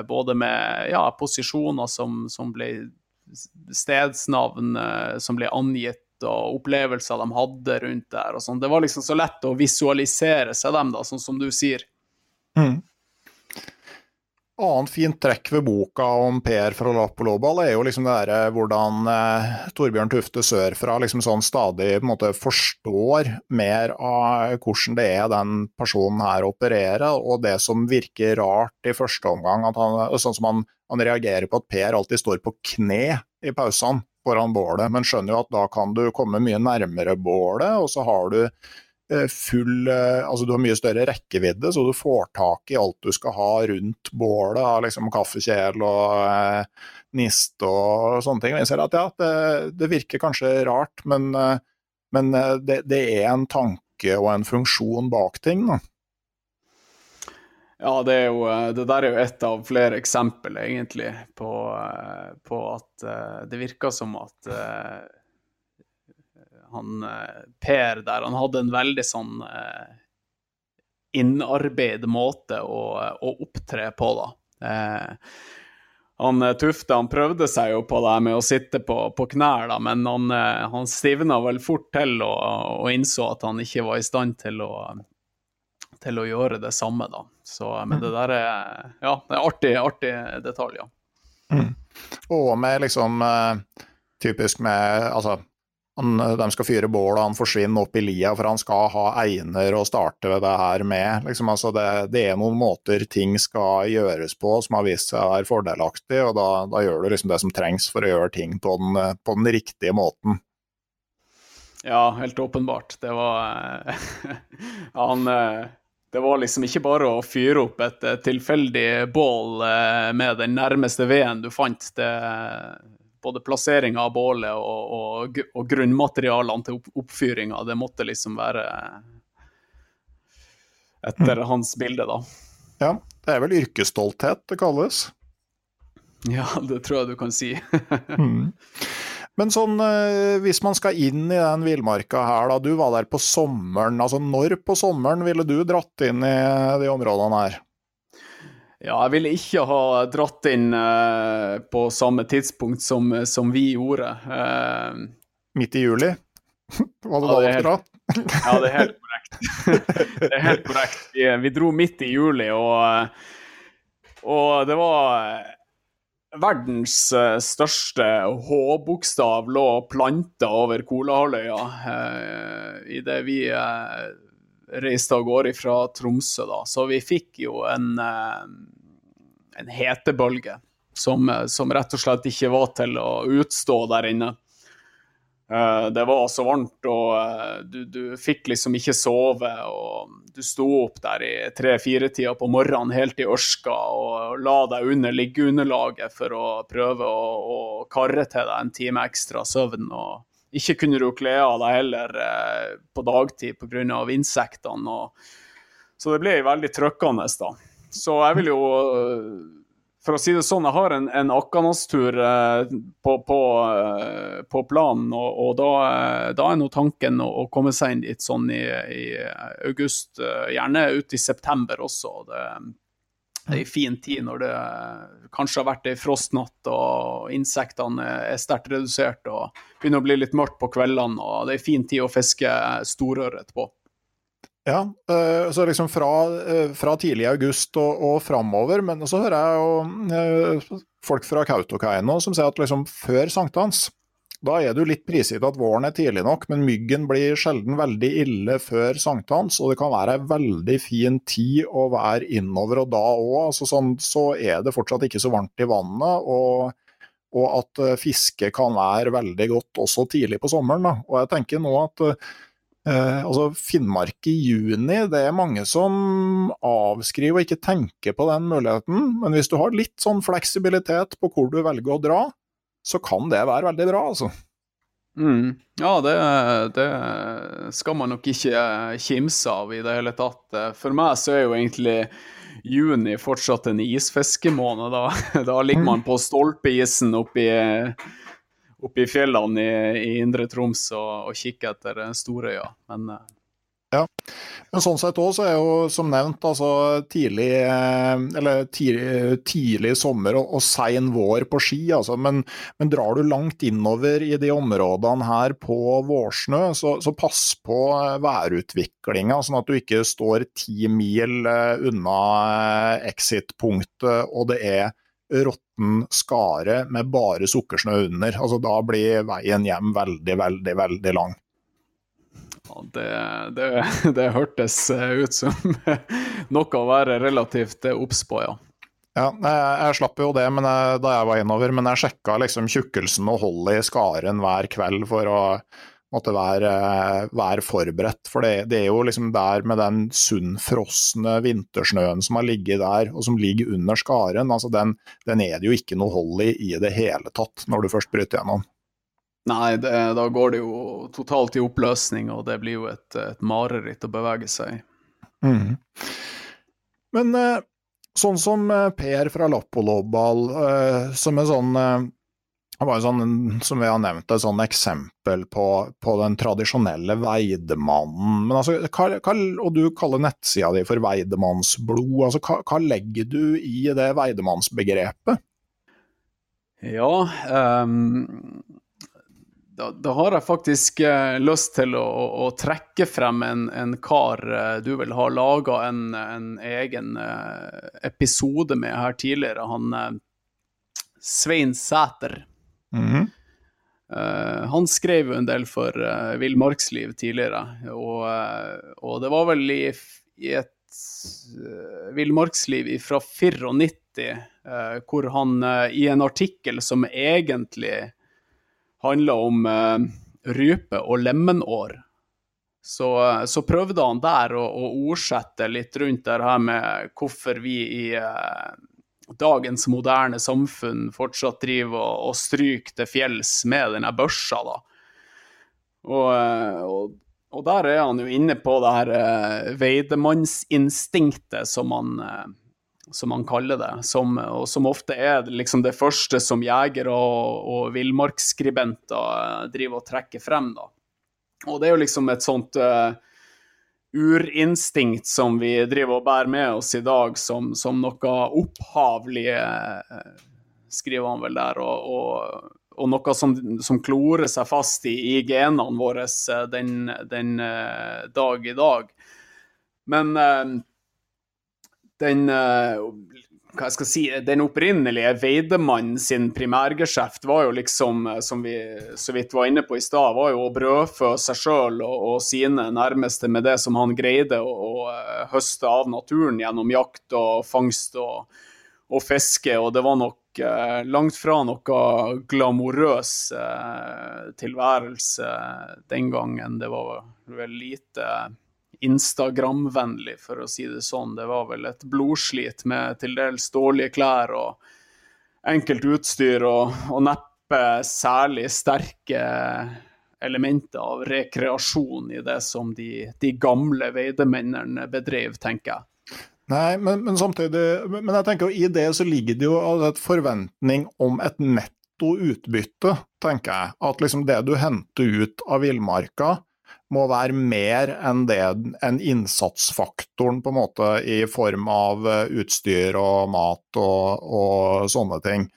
Både med ja, posisjoner som, som ble Stedsnavn som ble angitt, og opplevelser de hadde rundt der. og sånn. Det var liksom så lett å visualisere seg dem, da, sånn som du sier. Mm annet fint trekk ved boka om Per fra Lappolobal er jo liksom det eh, hvordan eh, Torbjørn Tufte sørfra liksom sånn stadig måte forstår mer av hvordan det er den personen her opererer, og det som virker rart i første omgang. han, Sånn som han, han reagerer på at Per alltid står på kne i pausene foran bålet, men skjønner jo at da kan du komme mye nærmere bålet, og så har du full eh, Altså du har mye større rekkevidde, så du får tak i alt du skal ha rundt bålet av liksom kaffekjel og eh, niste og sånne ting. Og jeg ser at ja, det, det virker kanskje rart, men, eh, men det, det, er en tanke og en funksjon bak ting. Da. Ja, det, jo, det, der er jo et av flere eksempler, egentlig, på, på at det virker som at han eh, Per der, han hadde en veldig sånn eh, innarbeidet måte å, å, opptre på, da. Eh, han eh, Tufte han prøvde seg jo på det med å sitte på, på knær, da, men han, eh, han stivna vel fort til og, og, innså at han ikke var i stand til å, til å gjøre det samme. da. Så, men det der er ja, det er artig, artig detalj, ja. Mm. Og med liksom typisk med altså han, de skal fyre bål, og han forsvinner opp i lia for han skal ha einer å starte det her med. Liksom, altså det, det, er noen måter ting skal gjøres på som har vist seg å være fordelaktig, og da, da gjør du liksom det som trengs for å gjøre ting på den, på den riktige måten. Ja, helt åpenbart. Det var Han Det var liksom ikke bare å fyre opp et tilfeldig bål eh, med den nærmeste veden du fant. Det både plasseringa av bålet og, og, og, grunnmaterialene til opp, oppfyringa. Det måtte liksom være etter mm. hans bilde, da. Ja, det er vel yrkesstolthet det kalles? Ja, det tror jeg du kan si. mm. Men sånn, eh, hvis man skal inn i den villmarka her, da. Du var der på sommeren. altså Når på sommeren ville du dratt inn i de områdene her? Ja, jeg ville ikke ha dratt inn uh, på samme tidspunkt som, som vi gjorde. Uh, Midt i juli? Var det ja, da dere Ja, det er helt korrekt. det er helt korrekt. Vi, vi dro midt i juli, og, og det var verdens største H-bokstav lå planta over Kolahalvøya uh, idet vi uh, reiste av gårde fra Tromsø, da. Så vi fikk jo en, eh, en hetebølge som, eh, som, rett og slett ikke var til å utstå der inne. Eh, det var så varmt, og du, du fikk liksom ikke sove. og Du sto opp der i tre-fire-tida på morgenen helt i ørska og la deg under liggeunderlaget for å prøve å, å karre til deg en time ekstra søvn. og ikke kunne du kle av deg heller eh, på dagtid pga. insektene. Og, så det ble veldig trøkkende, da. Så jeg vil jo For å si det sånn, jeg har en, en Akanas-tur eh, på, på, eh, på, planen, og, og da, eh, da, er nå tanken å, å, komme seg inn dit sånn i, i august, eh, gjerne ut i september også. Det, en fin tid når det kanskje har vært ei frostnatt og insektene er sterkt redusert og begynner å bli litt mørkt på kveldene. og Det er en fin tid å fiske storørret på. Ja, eh, så liksom fra, eh, fra tidlig august og, og framover. Men så hører jeg jo eh, folk fra Kautokeino som sier at liksom før sankthans da er du litt prisgitt at våren er tidlig nok, men myggen blir sjelden veldig ille før sankthans, og det kan være ei veldig fin tid å være innover, og da òg altså sånn, så er det fortsatt ikke så varmt i vannet. og og at fiske kan være veldig godt også tidlig på sommeren. Da. Og jeg tenker nå at Eh, altså Finnmark i juni, det er mange som avskriver og ikke tenker på den muligheten. Men hvis du har litt sånn fleksibilitet på hvor du velger å dra, så kan det være veldig bra, altså. Mm. Ja, det, det, skal man nok ikke kimse av i det hele tatt. For meg så er jo egentlig juni fortsatt en isfiskemåned. Da, da ligger man på stolpeisen oppi oppi fjellene i, i Indre Troms og, og kikker etter Storøya. Men eh, ja, men sånn sett òg så er jo som nevnt altså tidlig, eh, eller tidlig, tidlig sommer og, og sein vår på ski. Altså. Men, men, drar du langt innover i de områdene her på vårsnø, så, så pass på værutviklinga, sånn at du ikke står ti mil eh, unna exit-punktet og det er råtten skare med bare sukkersnø under. Altså, da blir veien hjem veldig, veldig, veldig lang. Det, det, det, hørtes ut som noe å være relativt obs på, ja. Ja, jeg, jeg, slapp jo det jeg, da jeg var innover, men jeg sjekka liksom tjukkelsen og holdet i skaren hver kveld for å måtte være, være forberedt. For det, det, er jo liksom der med den sunnfrosne vintersnøen som har ligget der, og som ligger under skaren, altså den, den er det jo ikke noe hold i i det hele tatt, når du først bryter gjennom. Nei, det, da går det jo totalt i oppløsning, og det blir jo et, et mareritt å bevege seg i. Mm. Men eh, sånn som eh, Per fra Lappolobal, eh, som er sånn var sånn, som vi har nevnt, et sånn eksempel på, på den tradisjonelle veidemannen. Men altså, hva, hva, og du kaller nettsida di for veidemannsblod. Altså, hva, hva, legger du i det veidemannsbegrepet? Ja, um, da, da, har jeg faktisk uh, lyst til å, å, å trekke frem en, en kar uh, du vel har laga en, en, egen uh, episode med her tidligere. Han Svein Sæter. Mm. Uh, han skrev jo en del for uh, Villmarksliv tidligere, og, og, det var vel i, i et uh, Villmarksliv fra 94 hvor han i en artikkel som egentlig handla om rype og lemenår, så, så, prøvde han der å, å ordsette litt rundt det her med hvorfor vi i dagens moderne samfunn fortsatt driver og, stryker til fjells med denne børsa. da. Og, eh, og, og, der er han jo inne på det her uh, veidemannsinstinktet, som han, uh, som han kaller det. Som, og som ofte er liksom det første som jegere og, og villmarksskribenter uh, driver og trekker frem. da. Og det er jo liksom et sånt uh, urinstinkt som vi driver og bærer med oss i dag, som, som noe opphavlig, uh, skriver han vel der, og, og, og noe som, som, klorer seg fast i, i genene våre eh, den, den dag i dag. Men den uh, hva skal si, Den opprinnelige Veidemann sin primærgeskjeft var jo liksom, eh, som vi så vidt var inne på i stad, var jo å brødfø seg sjøl og, og, sine nærmeste med det som han greide å, å eh, høste av naturen gjennom jakt og fangst og, og fiske. Og det var nok eh, langt fra noe glamorøs eh, tilværelse den gangen. Det var vel lite Instagram-vennlig, for å si det sånn. Det var vel et blodslit med til dels dårlige klær og enkelt utstyr, og, og neppe særlig sterke elementer av rekreasjon i det som de, de gamle veidemennene bedrev, tenker jeg. Nei, men, men, samtidig Men jeg tenker i det så ligger det jo et forventning om et netto utbytte, tenker jeg. At liksom det du henter ut av villmarka, må være mer enn det enn innsatsfaktoren på en måte i form av eh, utstyr og mat og, og sånne ting.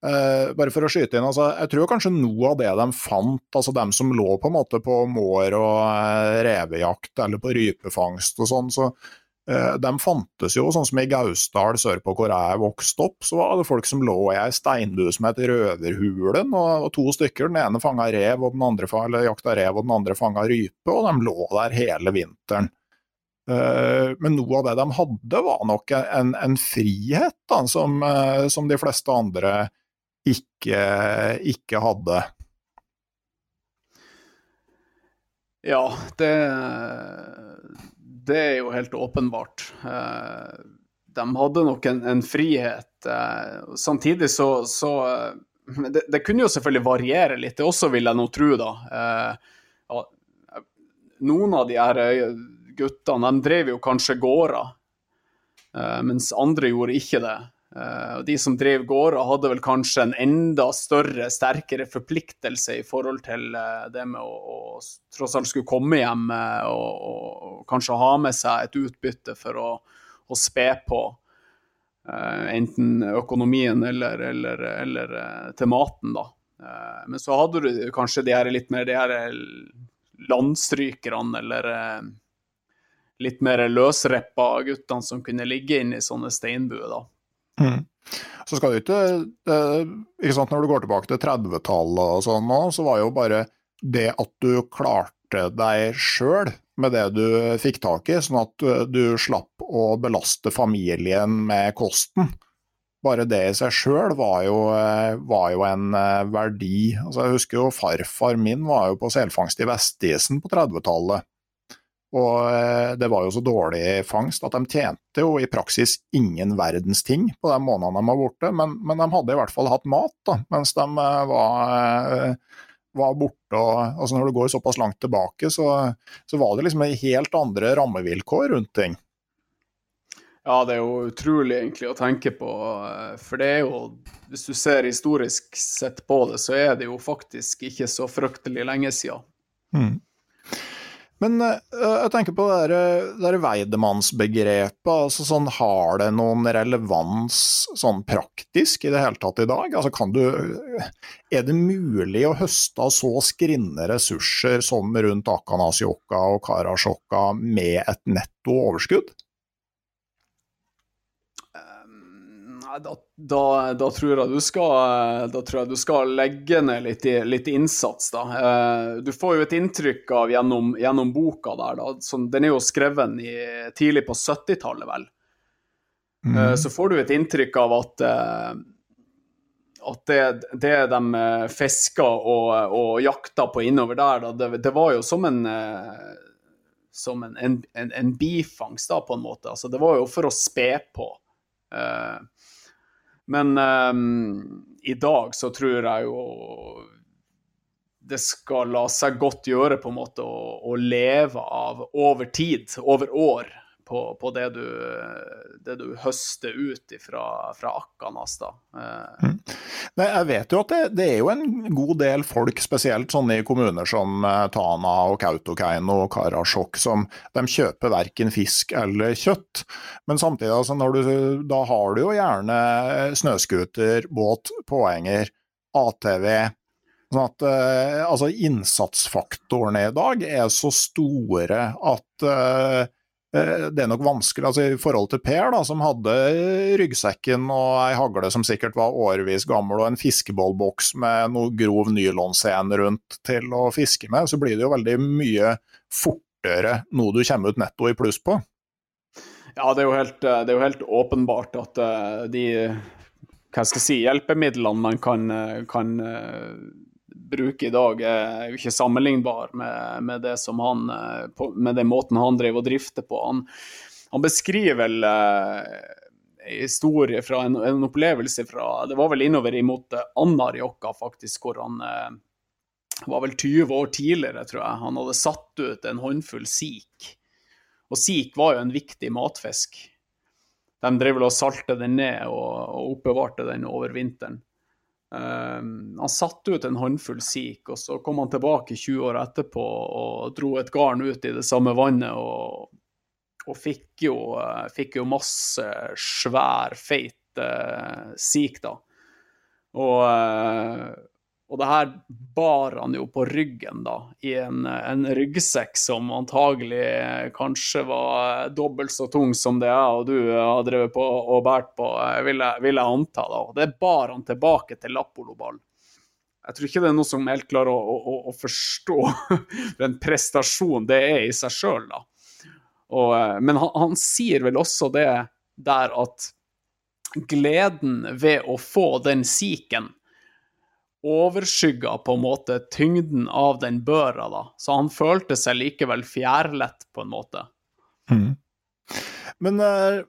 Uh, bare for å skyte inn, altså, jeg tror kanskje noe av det de fant, altså dem som lå på en måte på mår og uh, revejakt eller på rypefangst og sånn, så de fantes jo, sånn som i Gausdal sørpå hvor jeg vokste opp, så var det folk som lå i ei steinbue som het Røverhulen, og to stykker. Den ene fanga rev, og den andre eller jakta rev, og den andre fanga rype, og de lå der hele vinteren. Eh, men noe av det de hadde, var nok en, en frihet da, som, eh, som, de fleste andre ikke, ikke hadde. Ja, det det er jo helt åpenbart. Eh, de hadde nok en, en frihet. Eh, samtidig så, så eh, det, det, kunne jo selvfølgelig variere litt, det også vil jeg nå tro, da. Noen av de her guttene de drev jo kanskje gårder, mens andre gjorde ikke det. Uh, de som drev gårder, hadde vel kanskje en enda større, sterkere forpliktelse i forhold til uh, det med å, å, tross alt skulle komme hjem uh, og, og, kanskje ha med seg et utbytte for å, å spe på enten økonomien eller, eller, eller til maten, da. men så hadde du kanskje de her litt mer de her landstrykerne eller litt mer løsreppa guttene som kunne ligge inne i sånne steinbuer, da. Mm. Så skal du ikke, eh, ikke sant, Når du går tilbake til 30-tallet og sånn nå, så var jo bare det at du klarte deg sjøl med det du fikk tak i, sånn at du slapp å belaste familien med kosten. Bare det i seg sjøl var, eh, var, jo en eh, verdi. Altså, jeg husker jo farfar min var jo på selfangst i Vestisen på 30-tallet. Og eh, det var jo så dårlig fangst at de tjente jo i praksis ingen verdens ting på de månedene de var borte, men, men de hadde i hvert fall hatt mat da, mens de eh, var, eh, var borte. Og, altså når du går såpass langt tilbake, så, så var det liksom helt andre rammevilkår rundt ting. Ja, det er jo utrolig egentlig å tenke på. For det er jo, hvis du ser historisk sett på det, så er det jo faktisk ikke så fryktelig lenge siden. Mm. Men uh, jeg tenker på det der, Weidemannsbegrepet. Altså sånn, har det noen relevans sånn praktisk i det hele tatt i dag? Altså, kan du, er det mulig å høste av så skrinne ressurser som rundt Akanasjoka og Karasjokka med et netto overskudd? Da, da, da, tror skal, da, tror jeg du skal, legge ned litt, litt innsats, da. Eh, du får jo et inntrykk av gjennom, gjennom boka der, da. Som, den er jo skrevet i, tidlig på 70-tallet, vel. Mm. Eh, så får du et inntrykk av at, eh, at det, det de fiska og, og jakta på innover der, da, det, det var jo som en som en, en, en, en bifangst, da, på en måte. Altså, det var jo for å spe på. Uh, men um, i dag så tror jeg jo det skal la seg godt gjøre på en måte å, å leve av over tid, over år, på, på det, du, det, du, høster ut fra, fra Akkanas. da. Eh. Mm. Nei, jeg vet jo at det, det, er jo en god del folk, spesielt sånne i kommuner som eh, Tana og Kautokeino og Karasjok, som de kjøper verken fisk eller kjøtt. Men samtidig, altså, du, da har du jo gjerne snøscooter, båt, påhenger, ATV. Sånn at uh, altså innsatsfaktorene i dag er så store at Eh, det er nok vanskelig, altså I forhold til Per, da, som hadde ryggsekken og ei hagle som sikkert var årevis gammel, og en fiskebollboks med noe grov nylonscene rundt til å fiske med, så blir det jo veldig mye fortere noe du kommer ut netto i pluss på. Ja, det er jo helt, det er jo helt åpenbart at eh, de hva skal jeg si, hjelpemidlene man kan, kan bruker i dag, er jo ikke sammenlignbar med, med, det som han, eh, med den måten han drev og drifter på. Han, han beskriver vel eh, historie fra en, en, opplevelse fra Det var vel innover imot Anárjohka, Anarjokka, faktisk, hvor han eh, var vel 20 år tidligere, tror jeg. Han hadde satt ut en håndfull sik. Og sik var jo en viktig matfisk. De drev vel og salte den ned og, og oppbevarte den over vinteren. Um, han satte ut en håndfull sik, og så kom han tilbake 20 år etterpå og dro et garn ut i det samme vannet og, og fikk, jo, uh, fikk, jo, masse svær, feit uh, sik, da. Og, uh, Og det her bar han jo på ryggen, da, i en, en ryggsekk som antagelig kanskje var dobbelt så tung som det jeg og du har drevet på og båret på, vil jeg, vil jeg anta. da. Det bar han tilbake til Lappoloball. Jeg tror ikke det er noe som helt klarer å, å, å forstå den prestasjonen det er i seg sjøl, da. Og, men han, han sier vel også det der at gleden ved å få den siken overskygga på en måte tyngden av den børa, da. Så han følte seg likevel fjærlett, på en måte. Mm. Men eh,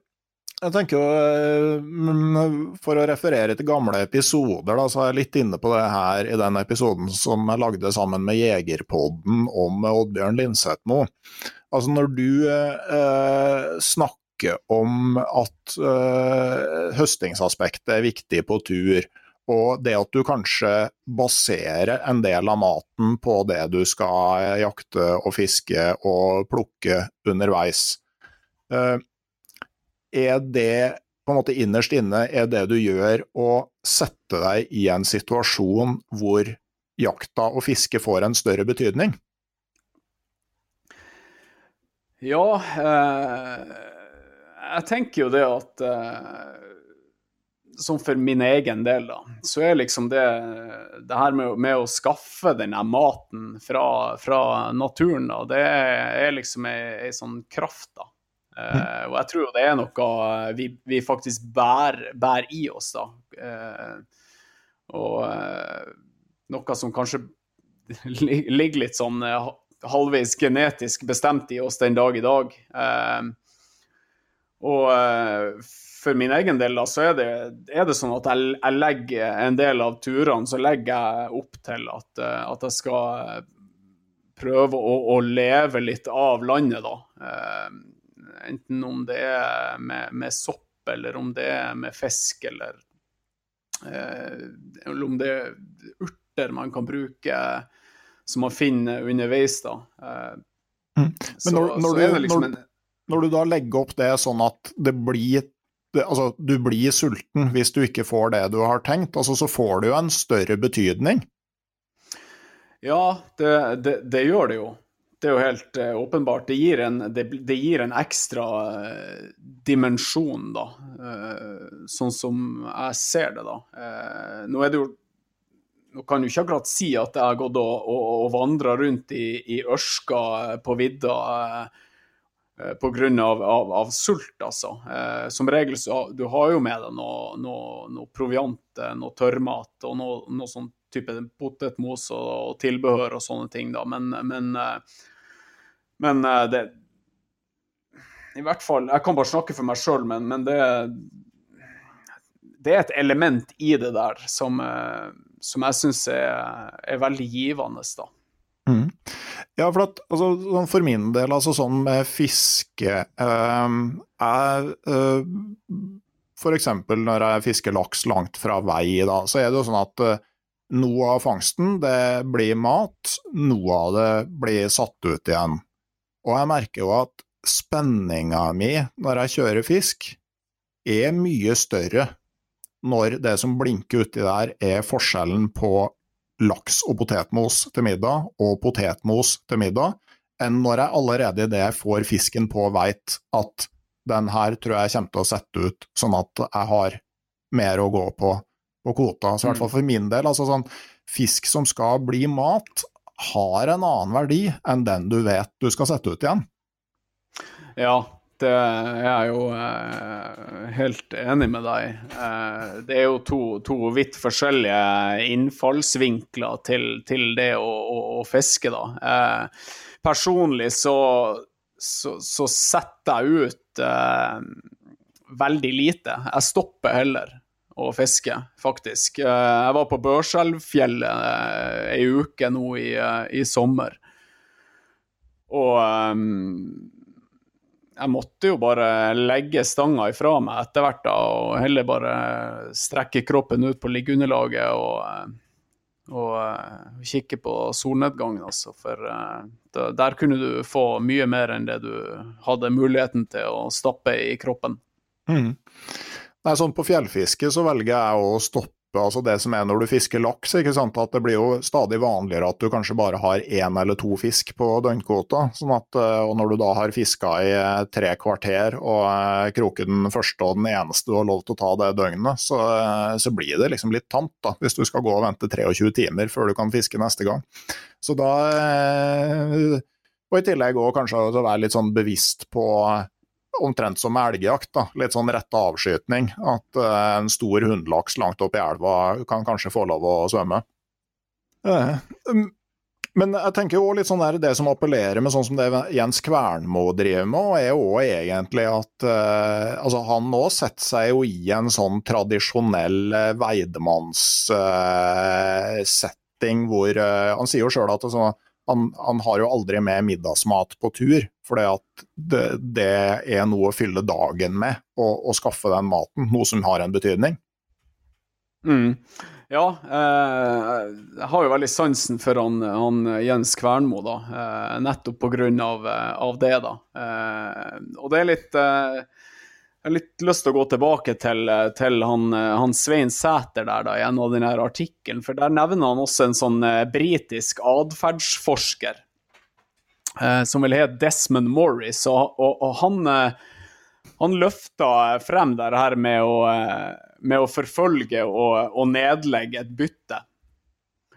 jeg tenker jo eh, For å referere til gamle episoder, da, så er jeg litt inne på det her i den episoden som jeg lagde sammen med Jegerpodden om Oddbjørn Lindsetmo. Altså når du eh, snakker om at eh, høstingsaspektet er viktig på tur, og det at du kanskje baserer en del av maten på det du skal jakte og fiske og plukke underveis. Eh, er det på en måte innerst inne er det du gjør å sette deg i en situasjon hvor jakta og fiske får en større betydning? Ja, eh, jeg tenker jo det at eh, som for min egen del, da, så er liksom det, det her med, med, å skaffe den maten fra, fra naturen, da, det er liksom ei, sånn kraft, da. Uh, og jeg tror det er noe vi, vi faktisk bærer, bærer, i oss, da. Uh, og uh, noe som kanskje ligger litt sånn halvveis genetisk bestemt i oss den dag i dag. og for min egen del da, så er det, er det sånn at jeg, jeg, legger en del av turene så legger jeg opp til at, eh, at jeg skal prøve å, å, leve litt av landet, da. Eh, enten om det er med, med, sopp, eller om det er med fisk, eller, eh, eller om det er urter man kan bruke som man finner underveis, da. Mm. Men når, så, når, så du, liksom når, når du da legger opp det sånn at det blir det, altså, du blir sulten hvis du ikke får det du har tenkt. Altså, så får det jo en større betydning. Ja, det, det, det gjør det jo. Det er jo helt uh, åpenbart. Det gir, en, det, gir en, ekstra uh, dimensjon, da. Uh, sånn som jeg ser det, da. nå er det jo nå kan du ikke akkurat si at jeg har gått og, og, og vandra rundt i, i ørska på vidda Eh, pga. Av, av, av sult, altså. Eh, som regel så du har jo med deg noe, noe, noe proviant, eh, noe tørrmat og noe, noe sånn type potetmos og, og, tilbehør og sånne ting, da. Men, men, eh, men det I hvert fall Jeg kan bare snakke for meg sjøl, men, men det, det er et element i det der som, som jeg syns er, er veldig givende, da. Mm. Ja, for, at, altså, sånn for min del, altså sånn med fiske eh, er eh, F.eks. når jeg fisker laks langt fra vei, da, så er det jo sånn at eh, noe av fangsten det blir mat, noe av det blir satt ut igjen. Og jeg merker jo at spenninga mi når jeg kjører fisk, er mye større når det som blinker uti der, er forskjellen på laks og potetmos til middag, og potetmos til middag, enn når jeg allerede idet jeg får fisken på, veit at den her tror jeg kommer til å sette ut, sånn at jeg har mer å gå på på kvota. Så i hvert fall for min del, altså sånn fisk som skal bli mat, har en annen verdi enn den du vet du skal sette ut igjen. Ja, det er jeg jo eh, helt enig med deg eh, Det er jo to, to vidt forskjellige innfallsvinkler til, til det å, å, å, fiske, da. Eh, personlig så, så, så, setter jeg ut eh, veldig lite. Jeg stopper heller å fiske, faktisk. Eh, jeg var på Børselvfjellet eh, uke nå i, i sommer. Og um, jeg måtte jo bare legge stanga ifra meg etter hvert da, og heller bare strekke kroppen ut på liggeunderlaget og, og, og, uh, kikke på solnedgangen, altså. For uh, da, der kunne du få mye mer enn det du hadde muligheten til å stappe i kroppen. Mm. Nei, sånn På fjellfiske så velger jeg å stoppe altså det som er når du fisker laks. ikke sant, at Det blir jo stadig vanligere at du kanskje bare har én eller to fisk på døgnkvota. Sånn at, eh, og når du da har fiska i eh, tre kvarter og eh, kroker den første og den eneste du har lov til å ta det døgnet, så, så blir det liksom litt tamt da, hvis du skal gå og vente 23 timer før du kan fiske neste gang. Så da Og i tillegg òg kanskje å være litt sånn bevisst på omtrent som elgjakt. da, Litt sånn rett avskytning. At uh, en stor hundlaks langt opp i elva kan kanskje få lov å svømme. Uh, men jeg tenker jo litt sånn der, det som appellerer med sånn som det Jens Kvernmo driver med, er jo egentlig at uh, altså han nå setter seg jo i en sånn tradisjonell uh, veidemannsetting hvor Han sier jo sjøl at det, sånn, han, han, har jo aldri med middagsmat på tur, for det, det, er noe å fylle dagen med å skaffe den maten, noe som har en betydning. Mm. Ja, eh, jeg har jo veldig sansen for han, han Jens Kvernmo, da. Eh, nettopp på grunn av, eh, av det, da. Eh, og det er litt eh, jeg har litt lyst til å gå tilbake til, til han, han, Svein Sæter der, da, i en av denne artikkelen. For der nevner han også en sånn eh, britisk atferdsforsker eh, som vil hete Desmond Morris. Og, og, og han, eh, han løfta frem det her med å, eh, med å forfølge og, og, nedlegge et bytte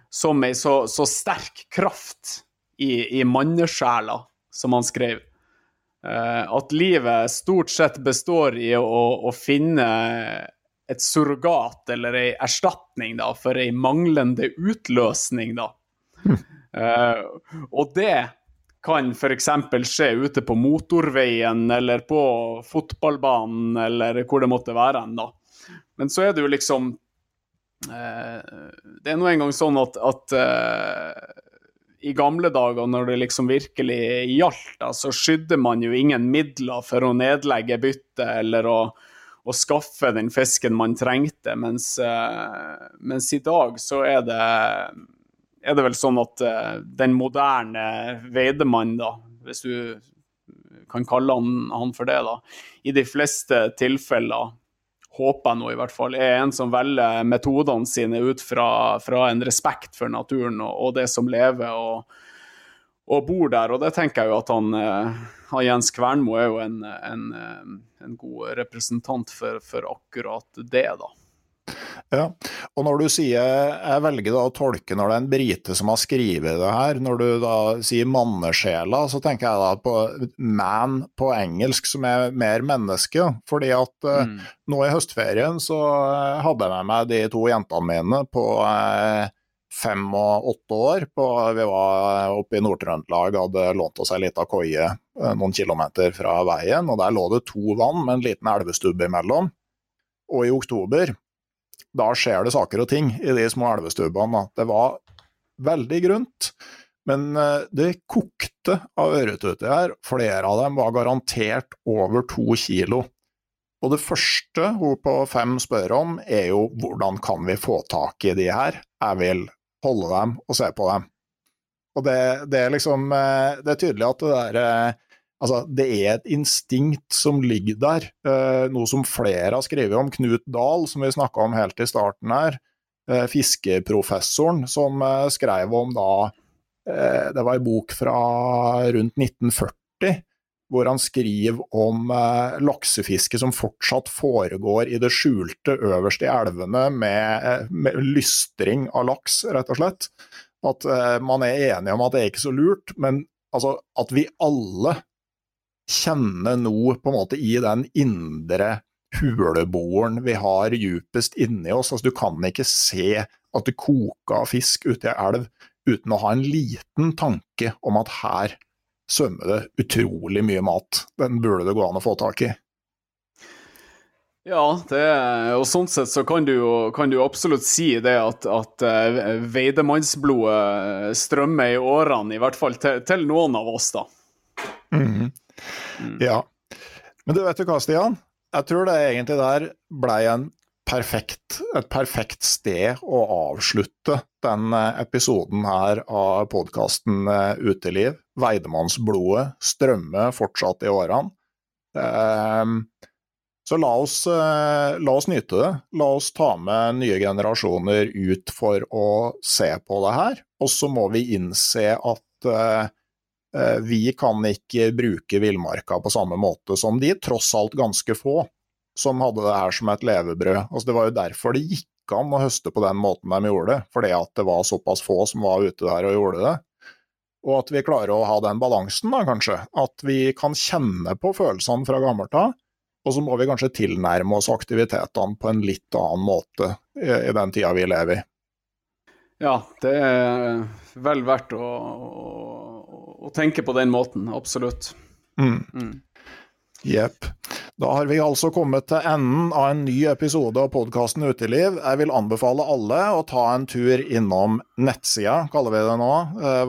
som ei så, så, sterk kraft i, i mannesjela, som han skrev. Eh, at livet stort sett består i å, å finne et surrogat eller ei erstatning da, for ei manglende utløsning. da. uh, og det kan f.eks. skje ute på motorveien eller på fotballbanen eller hvor det måtte være. da. Men så er det jo liksom uh, Det er nå engang sånn at, at uh, i gamle dager, når det liksom virkelig gjaldt, så skydde man jo ingen midler for å nedlegge byttet eller å, å skaffe den fisken man trengte, mens, uh, mens i dag så er det, er det vel sånn at uh, den moderne veidemann, da, hvis du kan kalle han, han for det, da, i de fleste tilfeller håper jeg nå i hvert fall, er en som velger metodene sine ut fra, fra en respekt for naturen og, og det som lever og, og, bor der. Og det tenker jeg jo at han, eh, han Jens Kvernmo er jo en, en, en god representant for, for akkurat det, da. Ja, og når du sier Jeg velger da å tolke når det er en brite som har skrevet det her. Når du da sier mannesjela, så tenker jeg da på man på engelsk, som er mer menneske. Fordi at eh, mm. nå i høstferien så eh, hadde jeg med meg de to jentene mine på eh, fem og åtte år. På, vi var oppe i Nord-Trøndelag, hadde lånt oss ei lita koie noen kilometer fra veien. og Der lå det to vann med en liten elvestubb imellom. Og i oktober da skjer det saker og ting i de små elvestubbene. Det var veldig grunt, men eh, det kokte av ørretuter her. Flere av dem var garantert over to kilo. Og det første hun på fem spør om, er jo hvordan kan vi få tak i de her? Jeg vil holde dem og se på dem. Og det, det er liksom eh, Det er tydelig at det der eh, Altså, det er et instinkt som ligger der, eh, noe som flere har skrevet om. Knut Dahl, som vi snakka om helt i starten her, eh, fiskeprofessoren, som eh, skrev om da eh, Det var en bok fra rundt 1940, hvor han skriver om eh, laksefiske som fortsatt foregår i det skjulte øverst i elvene, med, eh, med lystring av laks, rett og slett. At man er enige om at det er ikke så lurt, men altså, at vi alle kjenne noe på en måte i den indre huleboren vi har djupest inni oss. Altså, du kan ikke se at det koker fisk ute i elv uten å ha en liten tanke om at her svømmer det utrolig mye mat. Den burde det gå an å få tak i. Ja, det, og sånn sett så kan du jo, kan du absolutt si det at, at uh, veidemannsblodet strømmer i årene, i hvert fall til, til noen av oss, da. Mm. Mm. Ja. Men du vet du hva, Stian? Jeg tror det egentlig der blei perfekt, et perfekt sted å avslutte den eh, episoden her av podkasten eh, Uteliv. Veidemannsblodet strømmer fortsatt i årene. Ehm, Så la oss, eh, la oss, nyte det. La oss ta med nye generasjoner ut for å se på det her. Og så må vi innse at vi kan ikke bruke villmarka på samme måte som de tross alt ganske få som hadde det her som et levebrød. Altså, det var jo derfor det gikk an å høste på den måten de gjorde det, fordi at det var såpass få som var ute der og gjorde det. Og at vi klarer å ha den balansen, da, kanskje. At vi kan kjenne på følelsene fra gammelt av, og så må vi kanskje tilnærme oss aktivitetene på en litt annen måte i den tida vi lever i. Ja, det er vel verdt å, å, tenke på den måten, absolutt. Mm. mm. Jepp. Da har vi altså kommet til enden av en ny episode av podkasten Uteliv. Jeg vil anbefale alle å ta en tur innom nettsida, kaller vi det nå,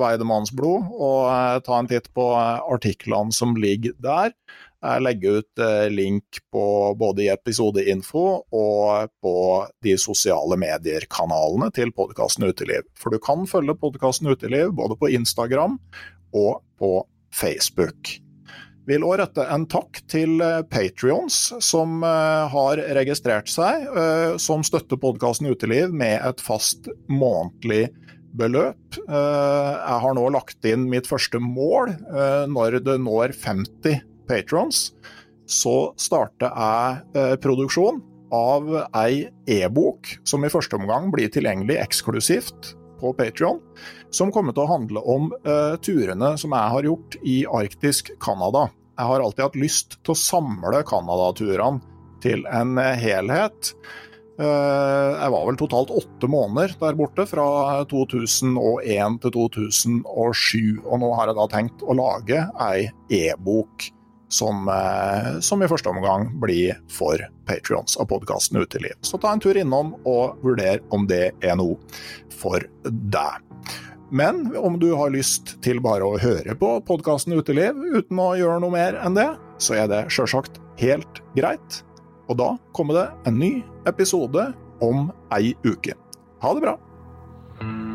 Veidemannsblod, og eh, ta en titt på eh, artiklene som ligger der. Jeg legger ut link på både i episodeinfo og på de sosiale medier-kanalene til podkasten Uteliv. For du kan følge podkasten Uteliv både på Instagram og på Facebook vil òg rette en takk til eh, Patrions som eh, har registrert seg, eh, som støtter podkasten Uteliv med et fast månedlig beløp. Jeg har nå lagt inn mitt første mål. Når det når 50 patrons, så starter jeg produksjon av ei e-bok som i første omgang blir tilgjengelig eksklusivt på Patrion, som kommer til å handle om uh, turene som jeg har gjort i arktisk Canada. Jeg har alltid hatt lyst til å samle Canada-turene til en helhet. Uh, jeg var vel totalt åtte måneder der borte, fra 2001 til 2007. Og nå har jeg da tenkt å lage ei e-bok som, som, i første omgang blir for patrions av podkasten Uteliv. Så ta en tur innom og vurder om det er noe for deg. Men om du har lyst til bare å høre på podkasten Uteliv uten å gjøre noe mer enn det, så er det sjølsagt helt greit. Og da kommer det en ny episode om ei uke. Ha det bra!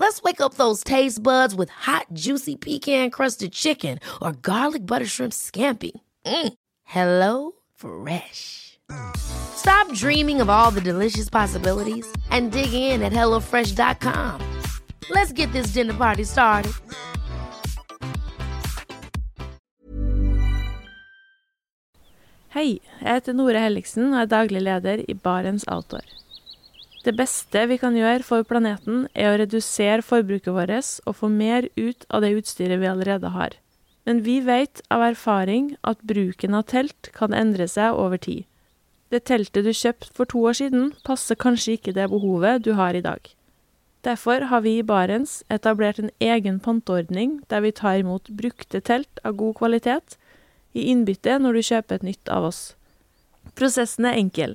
Let's wake up those taste buds with hot, juicy pecan crusted chicken or garlic butter shrimp scampi. Mm. Hello Fresh. Stop dreaming of all the delicious possibilities and dig in at HelloFresh.com. Let's get this dinner party started. Hei, jeg heter Nore og er daglig leder i Barents Outdoor. Det beste vi kan gjøre for planeten, er å redusere forbruket vårt og få mer ut av det utstyret vi allerede har. Men vi vet av erfaring at bruken av telt kan endre seg over tid. Det teltet du kjøpte for to år siden, passer kanskje ikke det behovet du har i dag. Derfor har vi i Barents etablert en egen panteordning der vi tar imot brukte telt av god kvalitet i innbytte når du kjøper et nytt av oss. Prosessen er enkel.